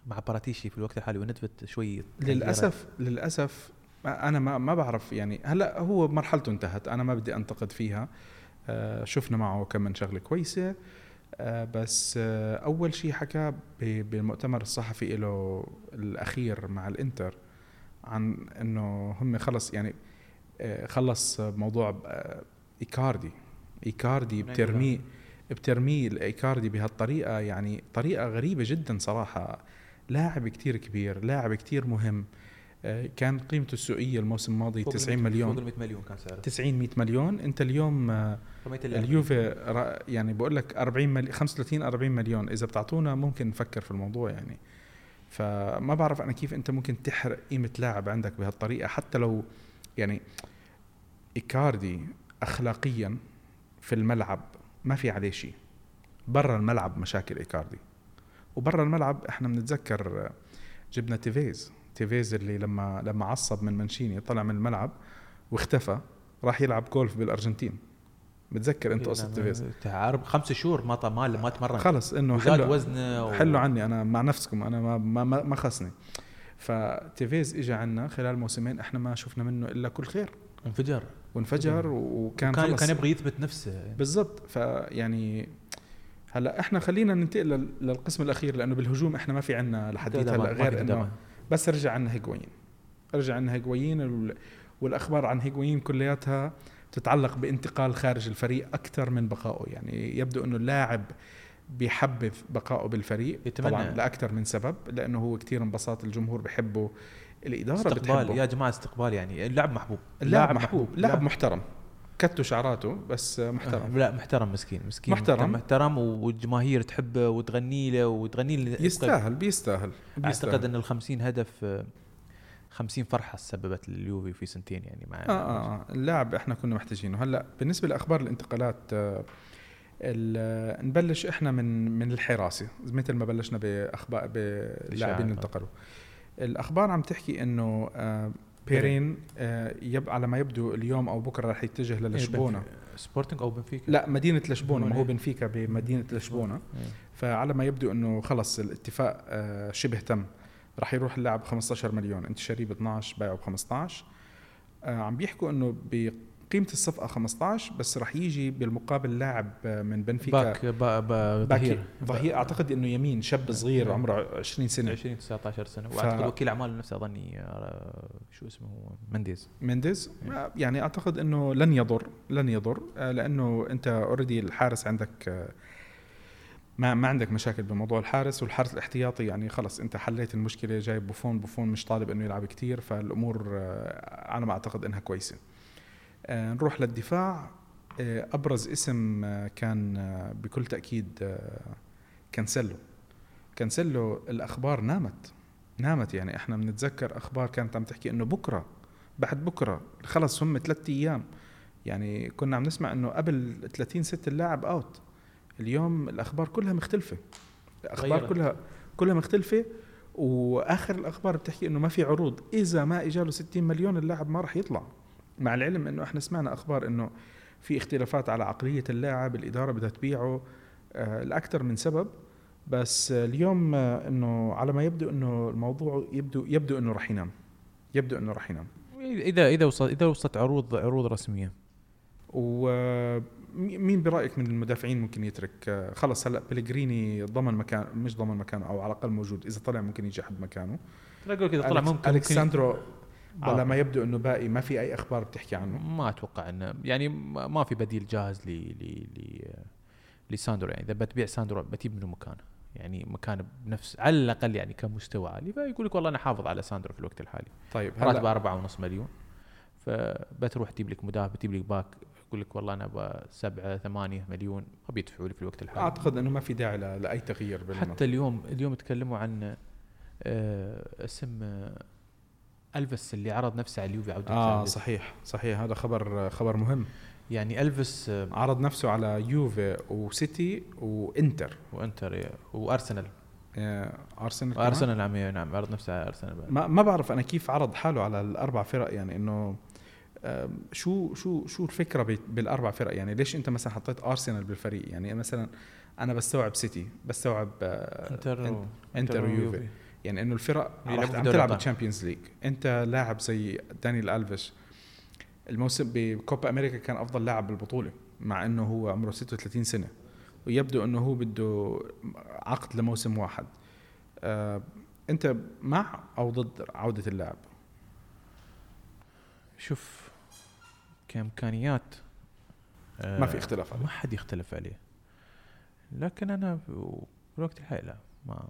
مع باراتيشي في الوقت الحالي وندفت شوي للأسف للأسف أنا ما ما بعرف يعني. هلأ هو مرحلته انتهت أنا ما بدي أنتقد فيها. آه، شفنا معه كم من شغلة كويسة. آه، بس آه، أول شيء حكى بالمؤتمر الصحفي له الأخير مع الإنتر عن إنه هم خلص يعني خلص موضوع إيكاردي. إيكاردي نعم، بترميه بترميه لإيكاردي بهالطريقة يعني طريقة غريبة جدا صراحة. لاعب كتير كبير لاعب كتير مهم. كان قيمته السوقية الموسم الماضي فوق 90 ال 100 مليون. فوق ال 100 مليون كان سعره. 90 100 مليون. انت اليوم آه،. اليوفي يعني بقول لك 40 ملي 35 40 مليون. إذا بتعطونا ممكن نفكر في الموضوع يعني. فما بعرف أنا كيف أنت ممكن تحرق قيمة لاعب عندك بهالطريقة. حتى لو يعني إيكاردي اخلاقيا في الملعب ما في عليه شيء. برا الملعب مشاكل إيكاردي. وبرا الملعب إحنا بنتذكر جبنا تيفيز. تيفيز اللي لما لما عصب من منشيني طلع من الملعب واختفى راح يلعب جولف بالأرجنتين. متذكر أنت قصة تيفيز؟ تعرف خمس شهور ما ما ما تمرن. خلص إنه حلوا وزنه و... حلوا يعني أنا مع نفسكم أنا ما ما ما, خصني فتيفيز اجى عنا خلال موسمين إحنا ما شفنا منه إلا كل خير. انفجر. وانفجر وكان كان كان يبغى يثبت نفسه. بالضبط. فيعني هلأ إحنا خلينا ننتقل لل- للقسم الأخير لأنه بالهجوم إحنا ما في عنا لحديت هلأ غير إنه بس رجع عنا هيغوين. رجع عنا هيغوين وال- والأخبار عن هيغوين كلياتها تتعلق بانتقال خارج الفريق أكثر من بقائه. يعني يبدو إنه اللاعب بيحبذ بقائه بالفريق. يتمنى. طبعا لأكثر من سبب لأنه هو كثير انبساط الجمهور بحبه الإدارة استقبال. بتحبه. يا جماعة استقبال يعني. اللاعب محبوب. اللاعب محبوب. لاعب محترم. كتوا شعراته بس آه، محترم. لا محترم مسكين مسكين محترم. محترم والجماهير تحبه وتغني له وتغني له. يستاهل بيستاهل بيستاهل. أعتقد إن ال 50 هدف آه، 50 فرحة سببت اليوفي في سنتين يعني مع آه, آه, آه. اللاعب إحنا كنا محتاجينه. هلأ بالنسبة لأخبار الانتقالات آه نبلش إحنا من من الحراسة مثل ما بلشنا باخبار باللاعبين اللي انتقلوا. الأخبار عم تحكي إنه آه بيرين آه yep على ما يبدو اليوم أو بكرة رح يتجه للشبونة. سبورتنج أو بنفيكا؟ لا مدينة لشبونة ما هو بنفيكا. بمدينة لشبونة. إيه. فعلى ما يبدو إنه خلص الاتفاق آه، شبه تم. راح يروح اللاعب ب 15 مليون. انت شاريه ب 12 بايعه ب 15 آه، عم بيحكوا إنه بقيمه الصفقة 15 بس راح يجي بالمقابل لاعب من بنفيكا. باك با با ظهير. ظهير أعتقد إنه يمين شاب صغير إيه. عمره 20 سنة. 20 19 سنة. ف- وأعتقد وكيل اعمال نفسه أظني شو اسمه منديز. مينديز آه، يعني أعتقد إنه لن يضر لن يضر آه، لأنه أنت already الحارس عندك آه، ما ما عندك مشاكل بموضوع الحارس والحارس الاحتياطي يعني خلص أنت حليت المشكلة جايب بوفون بوفون مش طالب إنه يلعب كتير فالأمور آه، على ما أعتقد إنها كويسة. نروح للدفاع. آه، أبرز اسم آه، كان آه، بكل تأكيد آه، كانسيلو. كانسيلو الأخبار نامت. نامت يعني إحنا بنتذكر أخبار كانت عم تحكي إنه بكرة بعد بكرة خلص هم ثلاثة أيام. يعني كنا عم نسمع إنه قبل 30 ست اللاعب out اليوم الأخبار كلها مختلفة. الأخبار غيرت. كلها كلها مختلفة. وآخر الأخبار بتحكي إنه ما في عروض. إذا ما إجاله 60 مليون اللاعب ما راح يطلع. مع العلم إنه إحنا سمعنا أخبار إنه في اختلافات على عقلية اللاعب الإدارة بدها تبيعه آه لأكثر من سبب. بس اليوم آه، إنه على ما يبدو إنه الموضوع يبدو يبدو إنه راح ينام. يبدو إنه راح ينام. إذا إذا وصلت إذا وصلت عروض عروض رسمية. ومين برأيك من المدافعين ممكن يترك؟ آه، خلص هلأ بلغريني ضمن مكان مش ضمن مكانه أو على الأقل موجود إذا طلع ممكن يجي حد مكانه. أقول كذا طلع ممكن أليكس ساندرو على ما يبدو إنه باقي ما في أي أخبار بتحكي عنه؟ ما أتوقع إنه يعني ما في بديل جاهز ل ل ل لساندرو. يعني إذا بتبيع ساندرو بتجيب منه مكانه يعني مكانه بنفس على الأقل يعني كمستوى عالي. فيقول لك والله أنا حافظ على ساندرو في الوقت الحالي. طيب راتبه أربعة ونص مليون. فبتروح تجيب لك مدافع تجيب لك back يقول لك والله أنا أبغى سبعة ثمانية مليون. ما بيدفعوا لي في الوقت الحالي. أعتقد إنه ما في داعي لأي تغيير بالمنطقة. حتى اليوم اليوم تكلموا عن آه، اسم آه، ألفيس اللي عرض نفسه على اليوفي عودة آه. صحيح صحيح. هذا خبر خبر مهم. يعني ألفيس آه، عرض نفسه على يوفي وسيتي وإنتر. وإنتر وأرسنال. آه، أرسنال؟ ارسنال نعم نعم عرض نفسه على أرسنال. ما ما بعرف أنا كيف عرض حاله على الأربع فرق يعني إنه آم، شو شو شو الفكرة بالأربع فرق؟ يعني ليش أنت مثلا حطيت أرسنال بالفريق؟ يعني مثلا أنا بستوعب سيتي بستوعب آه، إنتر و- إنتر ويوفي يعني إنه الفرق عم تلعب الأبطال. ال Champions League. أنت لاعب زي دانيال ألفيس الموسم بكوبا أمريكا كان أفضل لاعب بالبطولة مع إنه هو عمره 36 سنة ويبدو إنه هو بده عقد لموسم واحد. آه أنت مع أو ضد عودة اللاعب؟ شوف كإمكانيات آه، ما في اختلاف عليه. ما حد يختلف عليه. لكن أنا في الوقت الحالي لا ما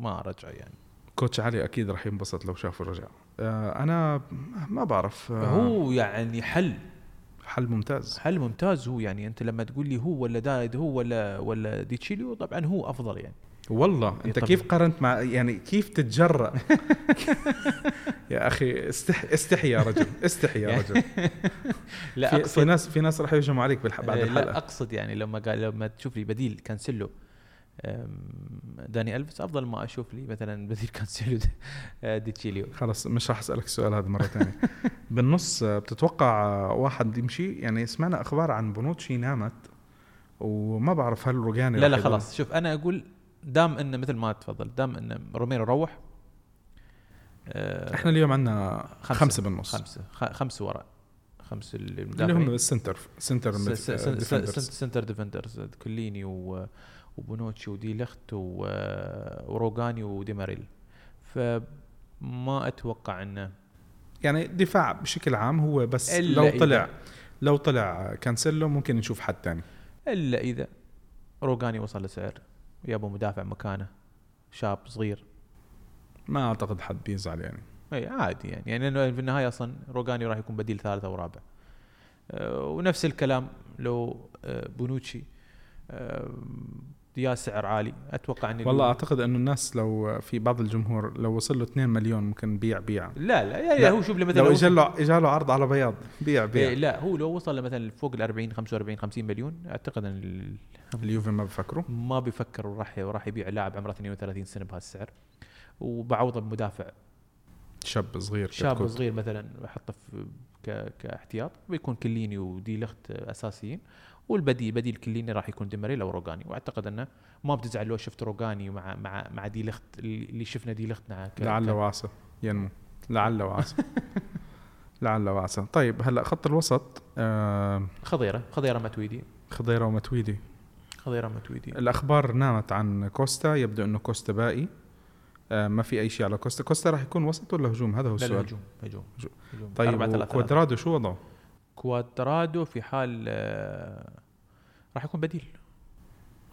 ما ارجع يعني. كوتش علي أكيد راح ينبسط لو شافه رجع. آه أنا ما بعرف آه هو يعني حل. حل ممتاز. حل ممتاز هو يعني أنت لما تقول لي هو ولا دايد هو ولا ولا ديتشيليو طبعا هو أفضل يعني. والله أنت طبعاً. كيف قارنت مع يعني كيف تتجرأ؟ [laughs] يا أخي استح استحي يا رجل استحي يا رجل. [laughs] لا في, في اقصد ناس في ناس راح يهجموا عليك بالح... بعد لا الحلقة. أقصد يعني لما قال لما تشوف لي بديل كانسيلو أم، داني ألفيس أفضل ما أشوف لي مثلا بديل [laughs] كانسيلو آه، دي تشيليو خلص مش راح أسألك السؤال هذا مرة ثانية. [laughs] بالنص آه، بتتوقع آه، واحد يمشي؟ يعني سمعنا أخبار عن بونوتشي نامت وما بعرف هل روجاني لا لا. خلاص. شوف أنا أقول دام انه مثل ما تفضل دام انه روميرو روح إحنا اليوم عندنا خمسة, خمسة بالنص. خمسة. خ- خمسة وراء خمسة اللي هم ال center center. center defenders كيليني و- وبونوتشي ودي لخت و- وروجاني وديميرال فما أتوقع إنه يعني دفاع بشكل عام هو بس لو إذا- طلع لو طلع كانسيلو ممكن نشوف حد ثاني إلا إذا روجاني وصل لسعر ويابوا مدافع مكانه شاب صغير. ما أعتقد حد بيزعل يعني. إي عادي يعني. يعني لأنه في النهاية أصلا روجاني راح يكون بديل ثالث أو رابع آه، ونفس الكلام لو آه، بونوتشي آه، يا سعر عالي. أتوقع ان والله أعتقد إنه الناس لو في بعض الجمهور لو وصل له 2 مليون ممكن بيع بيع. لا لا يعني لا، هو شوف مثلا لو اجى له اجى له عرض على بياض بيع بيع. إيه لا هو لو وصل مثلا فوق ال 40 45 50 مليون أعتقد إن ال- اليوفي ما بفكروا ما بيفكر وراح راح يبيع لاعب عمره 32 سنة بهالسعر. وبعوضه بمدافع شاب صغير شاب كتكوت. صغير مثلا أحطه. كاحتياط. بيكون كليني ودي لخت أساسيين. والبديل بديل كليني راح يكون ديماريل أو روجاني وأعتقد أنه ما بتزعل لو شفت روجاني مع مع مع دي لخت اللي شفنا دي لخت مع ك... لعل ك- وعسى ينمو. [laughs] لعل وعسى لعل وعسى طيب هلأ خط الوسط آه خضيرة خضيرة متويدي خضيرة وماتويدي خضيرة ماتويدي الأخبار نامت عن كوستا يبدو إنه كوستا باقي آه ما في أي شيء على كوستا. كوستا راح يكون وسط ولا هجوم؟ هذا هو لا لا السؤال. هجوم هجوم طيب 4 3 3 كوادرادو شو وضعه؟ كوادرادو في حال آه، راح يكون بديل.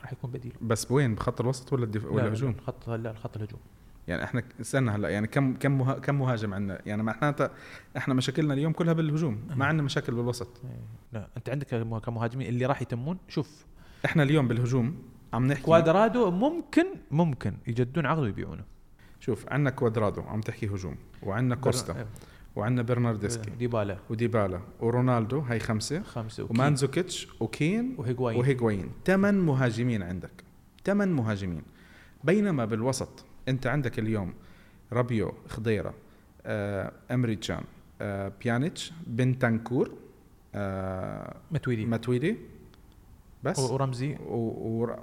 راح يكون بديل. بس وين؟ بخط الوسط ولا الدفاع لا، ولا لا، الهجوم؟ الخط لا الخط الهجوم. يعني إحنا استنى هلا يعني كم كم كم مهاجم عندنا؟ يعني معناتها إحنا مشاكلنا اليوم كلها بالهجوم ما عندنا مشاكل بالوسط. إيه. لا أنت عندك كمه- كمهاجمين اللي راح يتمون؟ شوف. إحنا اليوم بالهجوم عم نحكي كوادرادو ممكن ممكن يجدون عقده ويبيعونه. شوف عندنا كوادرادو عم تحكي هجوم وعندنا كوستا. إيه. وعندنا برناردسكي. ديبالا. وديبالا. ورونالدو هاي خمسة. خمسة وكين ومانزوكيتش وكين وهيغواين وهيغواين ثمان مهاجمين عندك. ثمان مهاجمين. بينما بالوسط أنت عندك اليوم رابيو خضيرة آه إمري تشان آه بيانيتش بنتانكور آه ماتويدي ماتويدي. بس. ورمزي.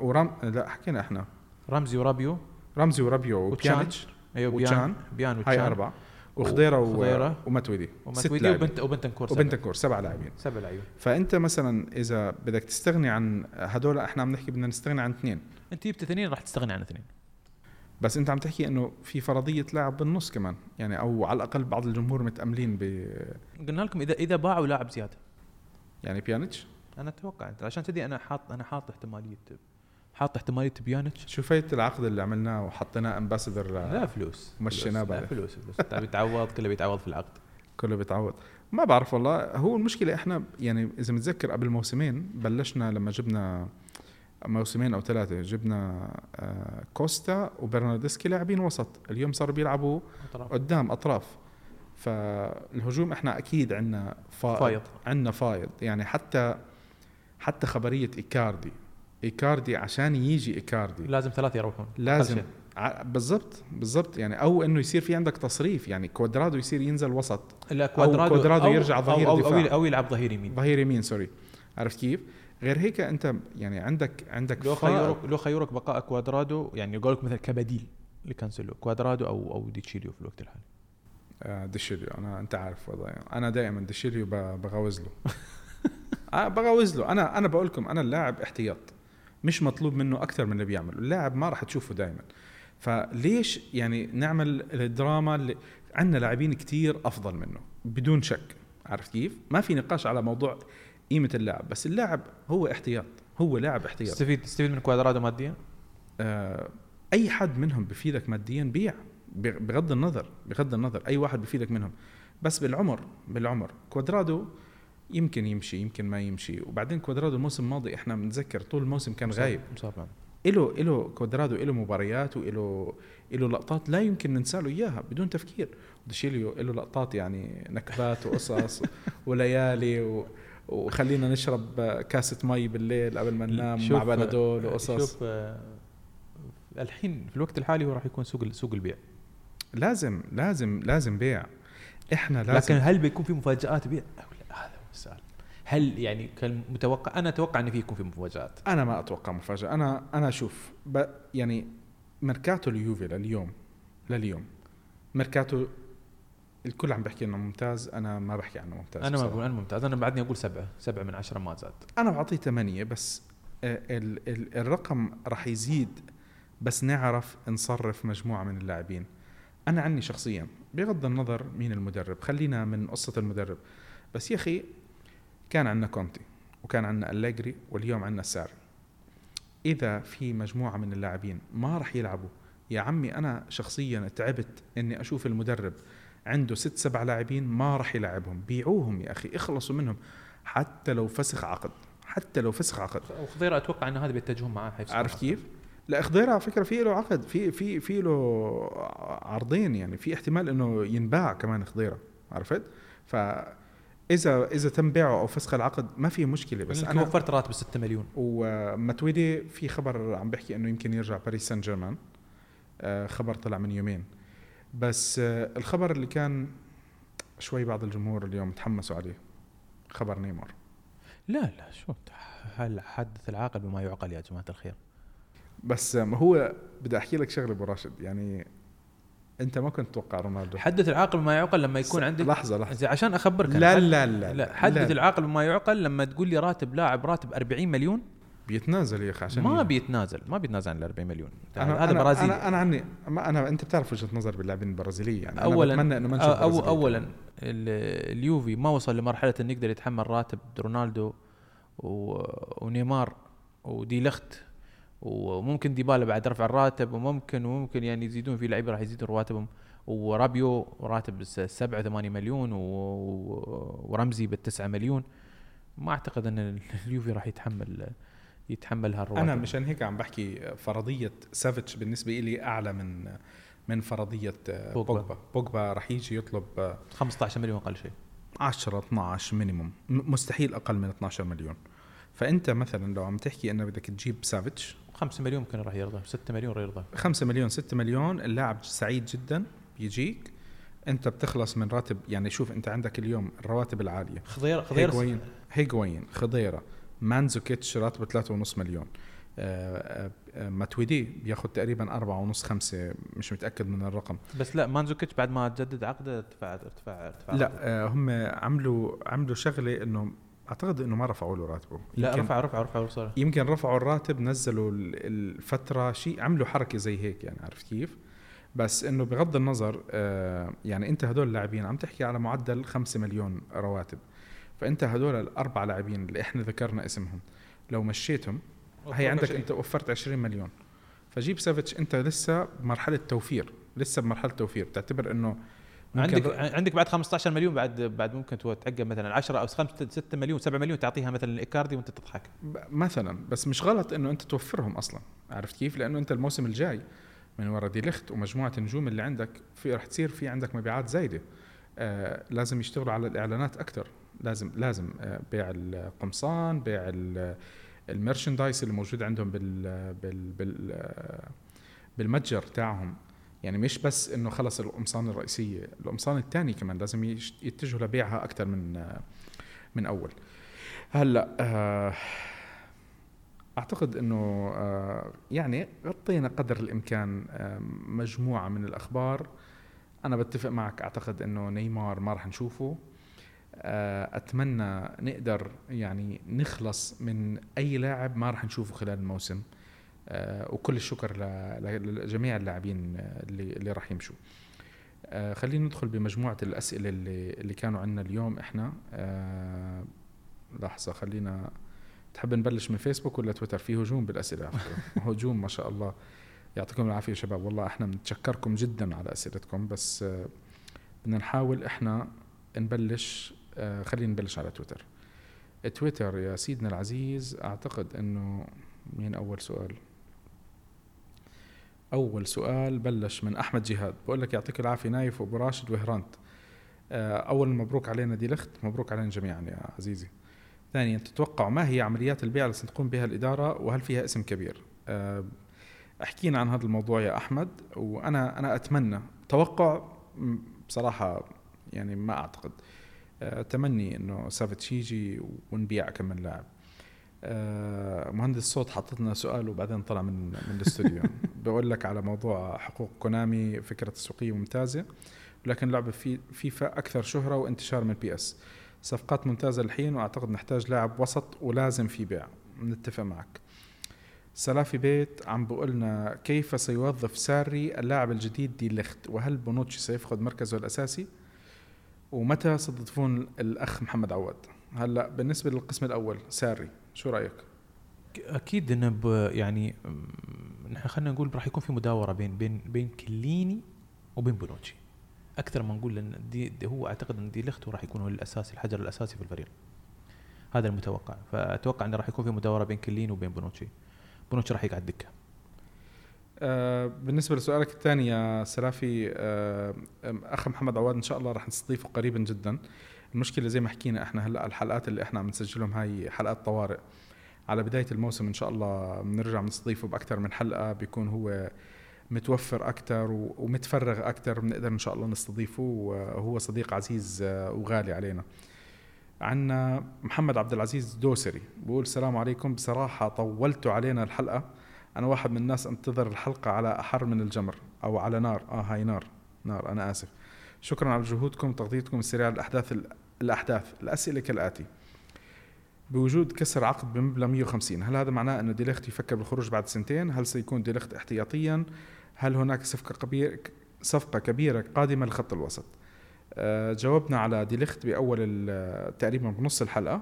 ورم لا حكينا إحنا. رمزي ورابيو. رمزي ورابيو. وبيانيتش. أيوه. بيان بيان وتشان. هاي أربعة. وخضيرة و- وخضيرة. وماتويدي. ست وماتويدي لاعبين. وبنت وبنتانكور سبعة. وبنتانكور سبع لاعبين. سبع لعيبه فأنت مثلا إذا بدك تستغني عن هدول إحنا عم نحكي بدنا نستغني عن اثنين. أنت جبت اثنين راح تستغني عن اثنين. بس أنت عم تحكي إنه في فرضية لاعب بالنص كمان يعني أو على الأقل بعض الجمهور متأملين ب قلنا لكم اذا إذا باعوا لاعب زيادة. يعني بيانيتش؟ أنا أتوقع أنت عشان تدري أنا حاط أنا حاط احتمالية حاط احتمالية بيانيتش شو فايت العقد اللي عملناه وحطيناه ambassador لا فلوس. ومشيناه فلوس. لا. فلوس فلوس. بيتعوض كله بيتعوض في العقد. كله بيتعوض. ما بعرف والله. هو المشكلة إحنا يعني إذا متذكر قبل موسمين بلشنا لما جبنا موسمين أو ثلاثة جبنا آه، كوستا وبرناردسكي لاعبين وسط. اليوم صاروا بيلعبوا قدام أطراف. فالهجوم إحنا أكيد عندنا فائض, فايض. عندنا فايض. يعني حتى حتى خبرية إيكاردي إيكاردي عشان يجي إيكاردي. لازم ثلاثة يروحون. لازم. بالضبط بالضبط. يعني أو إنه يصير في عندك تصريف يعني كوادرادو يصير ينزل وسط. لا كوادرادو كوادرادو يرجع ظهير أو, أو. أو, أو يلعب ظهير يمين. ظهير يمين sorry. عرفت كيف؟ غير هيك أنت يعني عندك عندك لو. خيرك لو خيرك بقاء كوادرادو يعني يقول لك مثلا كبديل لكانسلو كوادرادو أو أو دي شيليو في الوقت الحالي. آه دي شيليو. أنا أنت عارف وضعي. أنا دائما دي شيليو ب- بغوز له. [laughs] آه بغوز له. أنا أنا بقول لكم أنا اللاعب احتياط. مش مطلوب منه أكثر من اللي بيعمله. اللاعب ما راح تشوفه دائما فليش يعني نعمل الدراما اللي عندنا لاعبين كتير أفضل منه بدون شك. عرفت كيف؟ ما في نقاش على موضوع قيمة اللاعب بس اللاعب هو احتياط هو لاعب احتياط. تستفيد تستفيد من كوادرادو ماديا؟ آه، أي حد منهم بفيدك ماديا بيع بغ- بغض النظر بغض النظر أي واحد بفيدك منهم. بس بالعمر بالعمر كوادرادو يمكن يمشي يمكن ما يمشي. وبعدين كوادرادو الموسم الماضي إحنا بنتذكر طول الموسم كان غايب. مصاب. إله إله كوادرادو إله مباريات وإله إله لقطات لا يمكن ننسى له إياها بدون تفكير. ديشيليو إله لقطات يعني نكبات وقصص [laughs] وليالي و وخلينا نشرب كاسة مي بالليل قبل ما ننام مع بنادول وقصص. شوف آه، الحين في الوقت الحالي هو راح يكون سوق سوق البيع. لازم لازم لازم بيع. إحنا لازم لكن هل بيكون في مفاجآت بيع أو لا هذا هو السؤال هل يعني كان متوقع أنا أتوقع انه في يكون في مفاجآت. أنا ما أتوقع مفاجأة. أنا أنا أشوف ب يعني ميركاتو اليوفي لليوم لليوم. ميركاتو الكل عم بحكي إنه ممتاز أنا ما بحكي عنه ممتاز أنا ما. أقول أنا ممتاز. أنا بعدني أقول سبعة. سبعة من عشرة ما زاد. أنا بعطيه ثمانية بس آه، ال ال الرقم راح يزيد بس نعرف نصرف مجموعة من اللاعبين. أنا عني شخصيا بغض النظر مين المدرب. خلينا من قصة المدرب. بس يا أخي كان عندنا كونتي وكان عندنا أليجري واليوم عندنا ساري إذا في مجموعة من اللاعبين ما راح يلعبوا يا عمي أنا شخصيا تعبت إني أشوف المدرب عنده ست سبع لاعبين ما راح يلعبهم بيعوهم يا أخي اخلصوا منهم حتى لو فسخ عقد حتى لو فسخ عقد وخضيرة أتوقع ان هذا بيتجهون معاه عارف كيف؟ لا خضيرة على فكرة في له عقد في في في له عرضين يعني في احتمال إنه ينباع كمان خضيرة عرفت؟ ف إذا إذا تم بيعه أو فسخ العقد ما في مشكلة بس بس أنا وفرت راتب 6 مليون. ومتويدي في خبر عم بحكي إنه يمكن يرجع باريس سان جيرمان. آه، خبر طلع من يومين. بس آه، الخبر اللي كان شوي بعض الجمهور اليوم تحمسوا عليه خبر نيمار. لا لا شو هل حدث العاقل بما يعقل يا جماعة الخير؟ بس آه، هو بدي أحكي لك شغلة أبو راشد. يعني أنت ما كنت تتوقع رونالدو. حدث العاقل بما يعقل لما يكون عندك لحظة لحظة. عشان أخبرك. أنا، لا لا لا لا. حدث لا. العاقل بما يعقل لما تقول لي راتب لاعب راتب 40 مليون. بيتنازل يا أخي عشان ما بيتنازل ما بيتنازل عن ال 40 مليون. أنا هذا أنا برازيلي. أنا أنا عني ما أنا أنت بتعرف وجهة نظر باللاعبين البرازيليه يعني اولا أنا بتمنى إنه ما نشوف أو. اولا ال- اليوفي ما وصل لمرحلة إنه يقدر يتحمل راتب رونالدو ونيمار ودي لخت. وممكن ديبالا بعد رفع الراتب وممكن وممكن يعني يزيدون في لعيبة راح يزيدون رواتبهم. ورابيو راتب 7 8 مليون ورمزي بالتسعة مليون. ما أعتقد إن [laughs] اليوفي راح يتحمل يتحمل هالرواتب. أنا مشان هيك عم بحكي فرضية سافيتش بالنسبة لي أعلى من من فرضية بوجبا. بوجبا. بوجبا رح يجي يطلب 15 مليون أقل شيء. 10 12 minimum مستحيل أقل من 12 مليون. فأنت مثلا لو عم تحكي إنه بدك تجيب سافيتش 5 مليون ممكن راح يرضى 6 مليون راح يرضى. 5 مليون 6 مليون اللاعب سعيد جدا بيجيك أنت بتخلص من راتب يعني شوف أنت عندك اليوم الرواتب العالية. خضير خضير هيغواين هيغواين خضيرة. مانزوكيتش راتبه 3.5 مليون. آه، آه، ماتويدي بياخذ تقريبا أربعة ونص خمسة مش متأكد من الرقم. بس لا مانزوكيتش بعد ما جدد عقده ارتفع ارتفع ارتفع لا آه، هم عملوا عملوا شغلة إنه أعتقد إنه ما رفعوا له راتبه. لا رفع رفع رفع صار يمكن رفعوا الراتب نزلوا ال- الفترة شيء عملوا حركة زي هيك يعني عرفت كيف؟ بس إنه بغض النظر آه يعني أنت هدول اللاعبين عم تحكي على معدل 5 مليون رواتب. فأنت هدول الاربع لاعبين اللي إحنا ذكرنا اسمهم لو مشيتهم هي عندك أنت وفرت 20 مليون. فجيب سافيتش أنت لسه بمرحلة توفير لسه بمرحلة توفير. بتعتبر إنه عندك عندك بعد 15 مليون بعد بعد ممكن تعقب مثلا 10 أو 5 6 مليون 7 مليون تعطيها مثلا الايكاردي وأنت تضحك. ب- مثلا بس مش غلط إنه أنت توفرهم أصلا. عرفت كيف؟ لأنه أنت الموسم الجاي من ورا دي لخت ومجموعة النجوم اللي عندك في رح تصير في عندك مبيعات زايدة. آه لازم يشتغلوا على الإعلانات أكثر لازم لازم آه بيع القمصان بيع ال- ال merchandise اللي موجود عندهم بال بال بال آه، بالمتجر تاعهم. يعني مش بس إنه خلص القمصان الرئيسية القمصان الثاني كمان لازم يتجهوا لبيعها أكثر من من أول. هلأ آه أعتقد إنه آه يعني غطينا قدر الإمكان آه مجموعة من الأخبار. أنا بتفق معك أعتقد إنه نيمار ما راح نشوفه. أتمنى نقدر يعني نخلص من أي لاعب ما راح نشوفه خلال الموسم. وكل الشكر لجميع اللاعبين آه، اللي اللي راح يمشوا. آه خلينا ندخل بمجموعة الأسئلة اللي اللي كانوا عندنا اليوم إحنا. آه لحظة خلينا تحب نبلش من فيسبوك ولا تويتر؟ في هجوم فكرة. [laughs] هجوم ما شاء الله. يعطيكم العافية شباب. والله إحنا بنتشكركم جدا على أسئلتكم بس آه، بدنا نحاول إحنا نبلش آه، خلينا نبلش على تويتر. تويتر يا سيدنا العزيز أعتقد إنه مين أول سؤال؟ أول سؤال بلش من أحمد جهاد. بقول لك يعطيك العافية نايف وأبو راشد وهرانت. آه، أول مبروك علينا دي لخت مبروك علينا جميعا يا عزيزي. ثانيا تتوقع ما هي عمليات البيع التي ستقوم بها الإدارة وهل فيها اسم كبير؟ أه، احكينا عن هذا الموضوع يا أحمد وأنا أنا أتمنى توقع م، بصراحة يعني ما أعتقد. أه، أتمني أنه سافيتش يجي ونبيع كم من لاعب. مهندس الصوت حطت لنا سؤال وبعدين طلع من من الاستوديو. [laughs] بقول لك على موضوع حقوق كونامي فكرة تسويقية ممتازة ولكن لعبة في فيفا أكثر شهرة وانتشار من PES. صفقات ممتازة الحين وأعتقد نحتاج لاعب وسط ولازم في بيع. نتفق معك. سلافي بيت عم بقولنا كيف سيوظف ساري اللاعب الجديد دي لخت وهل بونوتشي سيفقد مركزه الأساسي؟ ومتى ستضيفون الأخ محمد عواد هلأ بالنسبة للقسم الأول ساري. شو رأيك؟ أكيد انه ب- يعني نحن خلينا نقول راح يكون في مداورة بين بين بين كيليني وبين بونوتشي أكثر ما نقول إن دي, دي هو أعتقد إن دي لخت راح يكون هو الأساسي الحجر الأساسي في الفريق. هذا المتوقع. فأتوقع انه راح يكون في مداورة بين كيليني وبين بونوتشي بونوتشي راح يقعد دكة. آه بالنسبة لسؤالك الثاني يا سلافي آه أخ محمد عواد إن شاء الله راح نستضيفه قريبا جدا. المشكلة زي ما حكينا إحنا هلأ الحلقات اللي إحنا عم نسجلهم هاي حلقات طوارئ. على بداية الموسم إن شاء الله بنرجع بنستضيفه باكثر من حلقة بيكون هو متوفر أكثر ومتفرغ أكثر بنقدر إن شاء الله نستضيفه وهو صديق عزيز آه، وغالي علينا. عندنا محمد عبد العزيز دوسري بقول السلام عليكم. بصراحة طولتوا علينا الحلقة. أنا واحد من الناس أنتظر الحلقة على أحر من الجمر أو على نار. آه هاي نار. نار. أنا آسف. شكرا على جهودكم وتغطيتكم السريعه للاحداث الأحداث الأسئلة كالآتي. بوجود كسر عقد بمبلغ 150 هل هذا معناه انه ديليخت يفكر بالخروج بعد سنتين؟ هل سيكون ديليخت احتياطيا؟ هل هناك صفقة كبيره صفقة كبيرة قادمة لخط الوسط؟ آه، جاوبنا على ديليخت بأول تقريبا بنص الحلقة.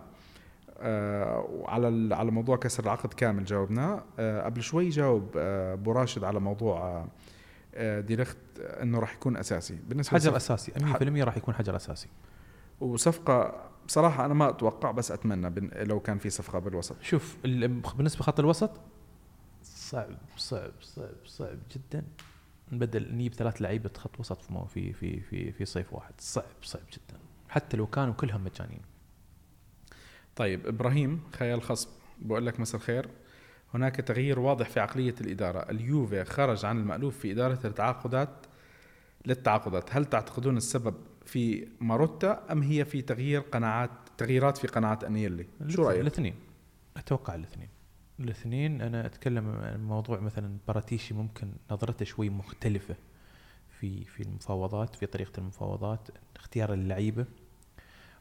آه، على على موضوع كسر العقد كامل جاوبنا. آه، قبل شوي جاوب أبو راشد على موضوع ديليخت إنه راح يكون أساسي. بالنسبة حجر أساسي 100% راح يكون حجر أساسي. وصفقة بصراحة أنا ما أتوقع بس أتمنى لو كان في صفقة بالوسط. شوف بالنسبة لخط الوسط صعب صعب صعب صعب جدا. نبدل نجيب ثلاث لعيبة خط وسط في في في في صيف واحد. صعب صعب جدا. حتى لو كانوا كلهم مجانين. طيب إبراهيم خيال خصب. بقول لك مساء الخير. هناك تغيير واضح في عقلية الإدارة. اليوفي خرج عن المألوف في إدارة التعاقدات للتعاقدات. هل تعتقدون السبب في ماروتا أم هي في تغيير قناعات تغييرات في قناعات أنيلي؟ شو رأيك؟ الاثنين. أتوقع الاثنين. الاثنين أنا أتكلم عن موضوع مثلا باراتيشي ممكن نظرته شوي مختلفة في في المفاوضات في طريقة المفاوضات اختيار اللعيبة.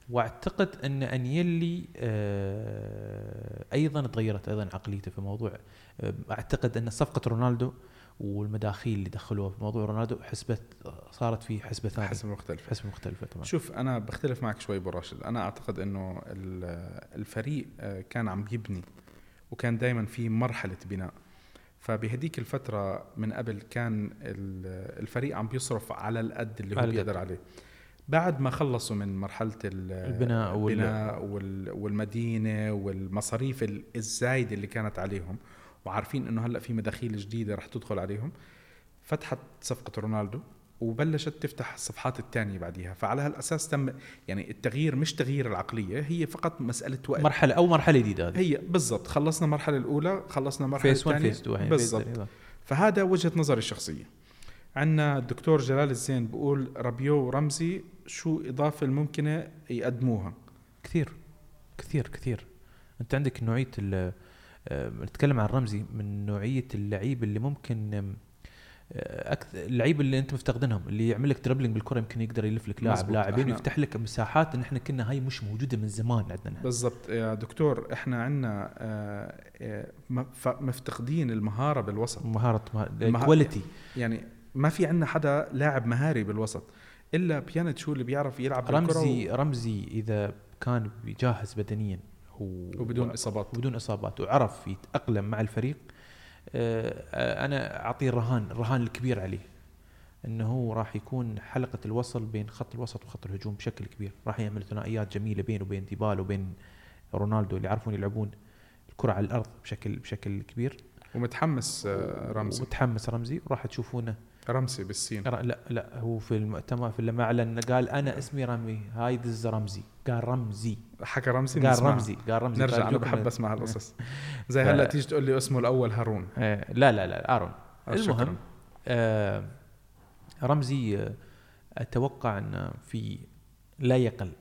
واعتقد أن أنيلي آه، أيضا تغيرت أيضا عقليته في موضوع آه، أعتقد أن صفقة رونالدو والمداخيل اللي دخلوها في موضوع رونالدو حسبة صارت في حسبة ثانية. حسبة مختلفة. حسبة مختلفة تمام. شوف أنا بختلف معك شوي أبو راشد. أنا أعتقد إنه الفريق آه، كان عم يبني وكان دائما في مرحلة بناء. فبهديك الفترة من قبل كان الفريق عم بيصرف على القد اللي هو بيقدر عليه. بعد ما خلصوا من مرحلة البناء, البناء والمدينة والمصاريف الزايدة اللي كانت عليهم وعارفين إنه هلأ في مداخيل جديدة رح تدخل عليهم فتحت صفقة رونالدو وبلشت تفتح الصفحات الثانية بعديها. فعلى هالأساس تم يعني التغيير مش تغيير العقلية هي فقط مسألة وقت. مرحلة أو مرحلة جديدة هي بالضبط خلصنا المرحله الأولى خلصنا المرحله الثانية. phase 1 phase 2 بالضبط فهذا وجهة نظري الشخصية. عندنا الدكتور جلال الزين بقول رابيو ورمزي شو إضافة الممكنة يقدموها؟ كثير كثير كثير. أنت عندك نوعية آه، نتكلم عن رمزي من نوعية اللعيب اللي ممكن أكثر اللعيبه اللي أنت مفتقدينهم اللي يعمل لك dribbling بالكرة يمكن يقدر يلف لك لاعب لاعبين ويفتح لك مساحات إن إحنا كنا هاي مش موجودة من زمان عندنا بالضبط. يا دكتور إحنا عندنا آه، آه، مفتقدين المهارة بالوسط. مهارة ال quality يعني ما في عندنا حدا لاعب مهاري بالوسط إلا بيانيتش هو اللي بيعرف يلعب رمزي و... رمزي إذا كان جاهز بدنيا وبدون إصابات. وبدون إصابات وعرف يتأقلم مع الفريق آه، أنا أعطيه الرهان الرهان الكبير عليه إنه هو راح يكون حلقة الوصل بين خط الوسط وخط الهجوم بشكل كبير راح يعمل ثنائيات جميلة بينه وبين ديبالا وبين رونالدو اللي يعرفون يلعبون الكرة على الأرض بشكل بشكل كبير. ومتحمس آه، رمزي. ومتحمس رمزي وراح تشوفونه رمزي بالسين. لا لا هو في المؤتمر في لما أعلن قال أنا اسمي رمي. hi this رمزي. قال رمزي. حكى رمزي قال رمزي قال رمزي. نرجع أنا بحب أسمع هالقصص. [laughs] زي هلا تيجي تقول لي اسمه الأول هارون. إيه، لا لا لا ارون المهم آه رمزي آه، أتوقع أن في لا يقل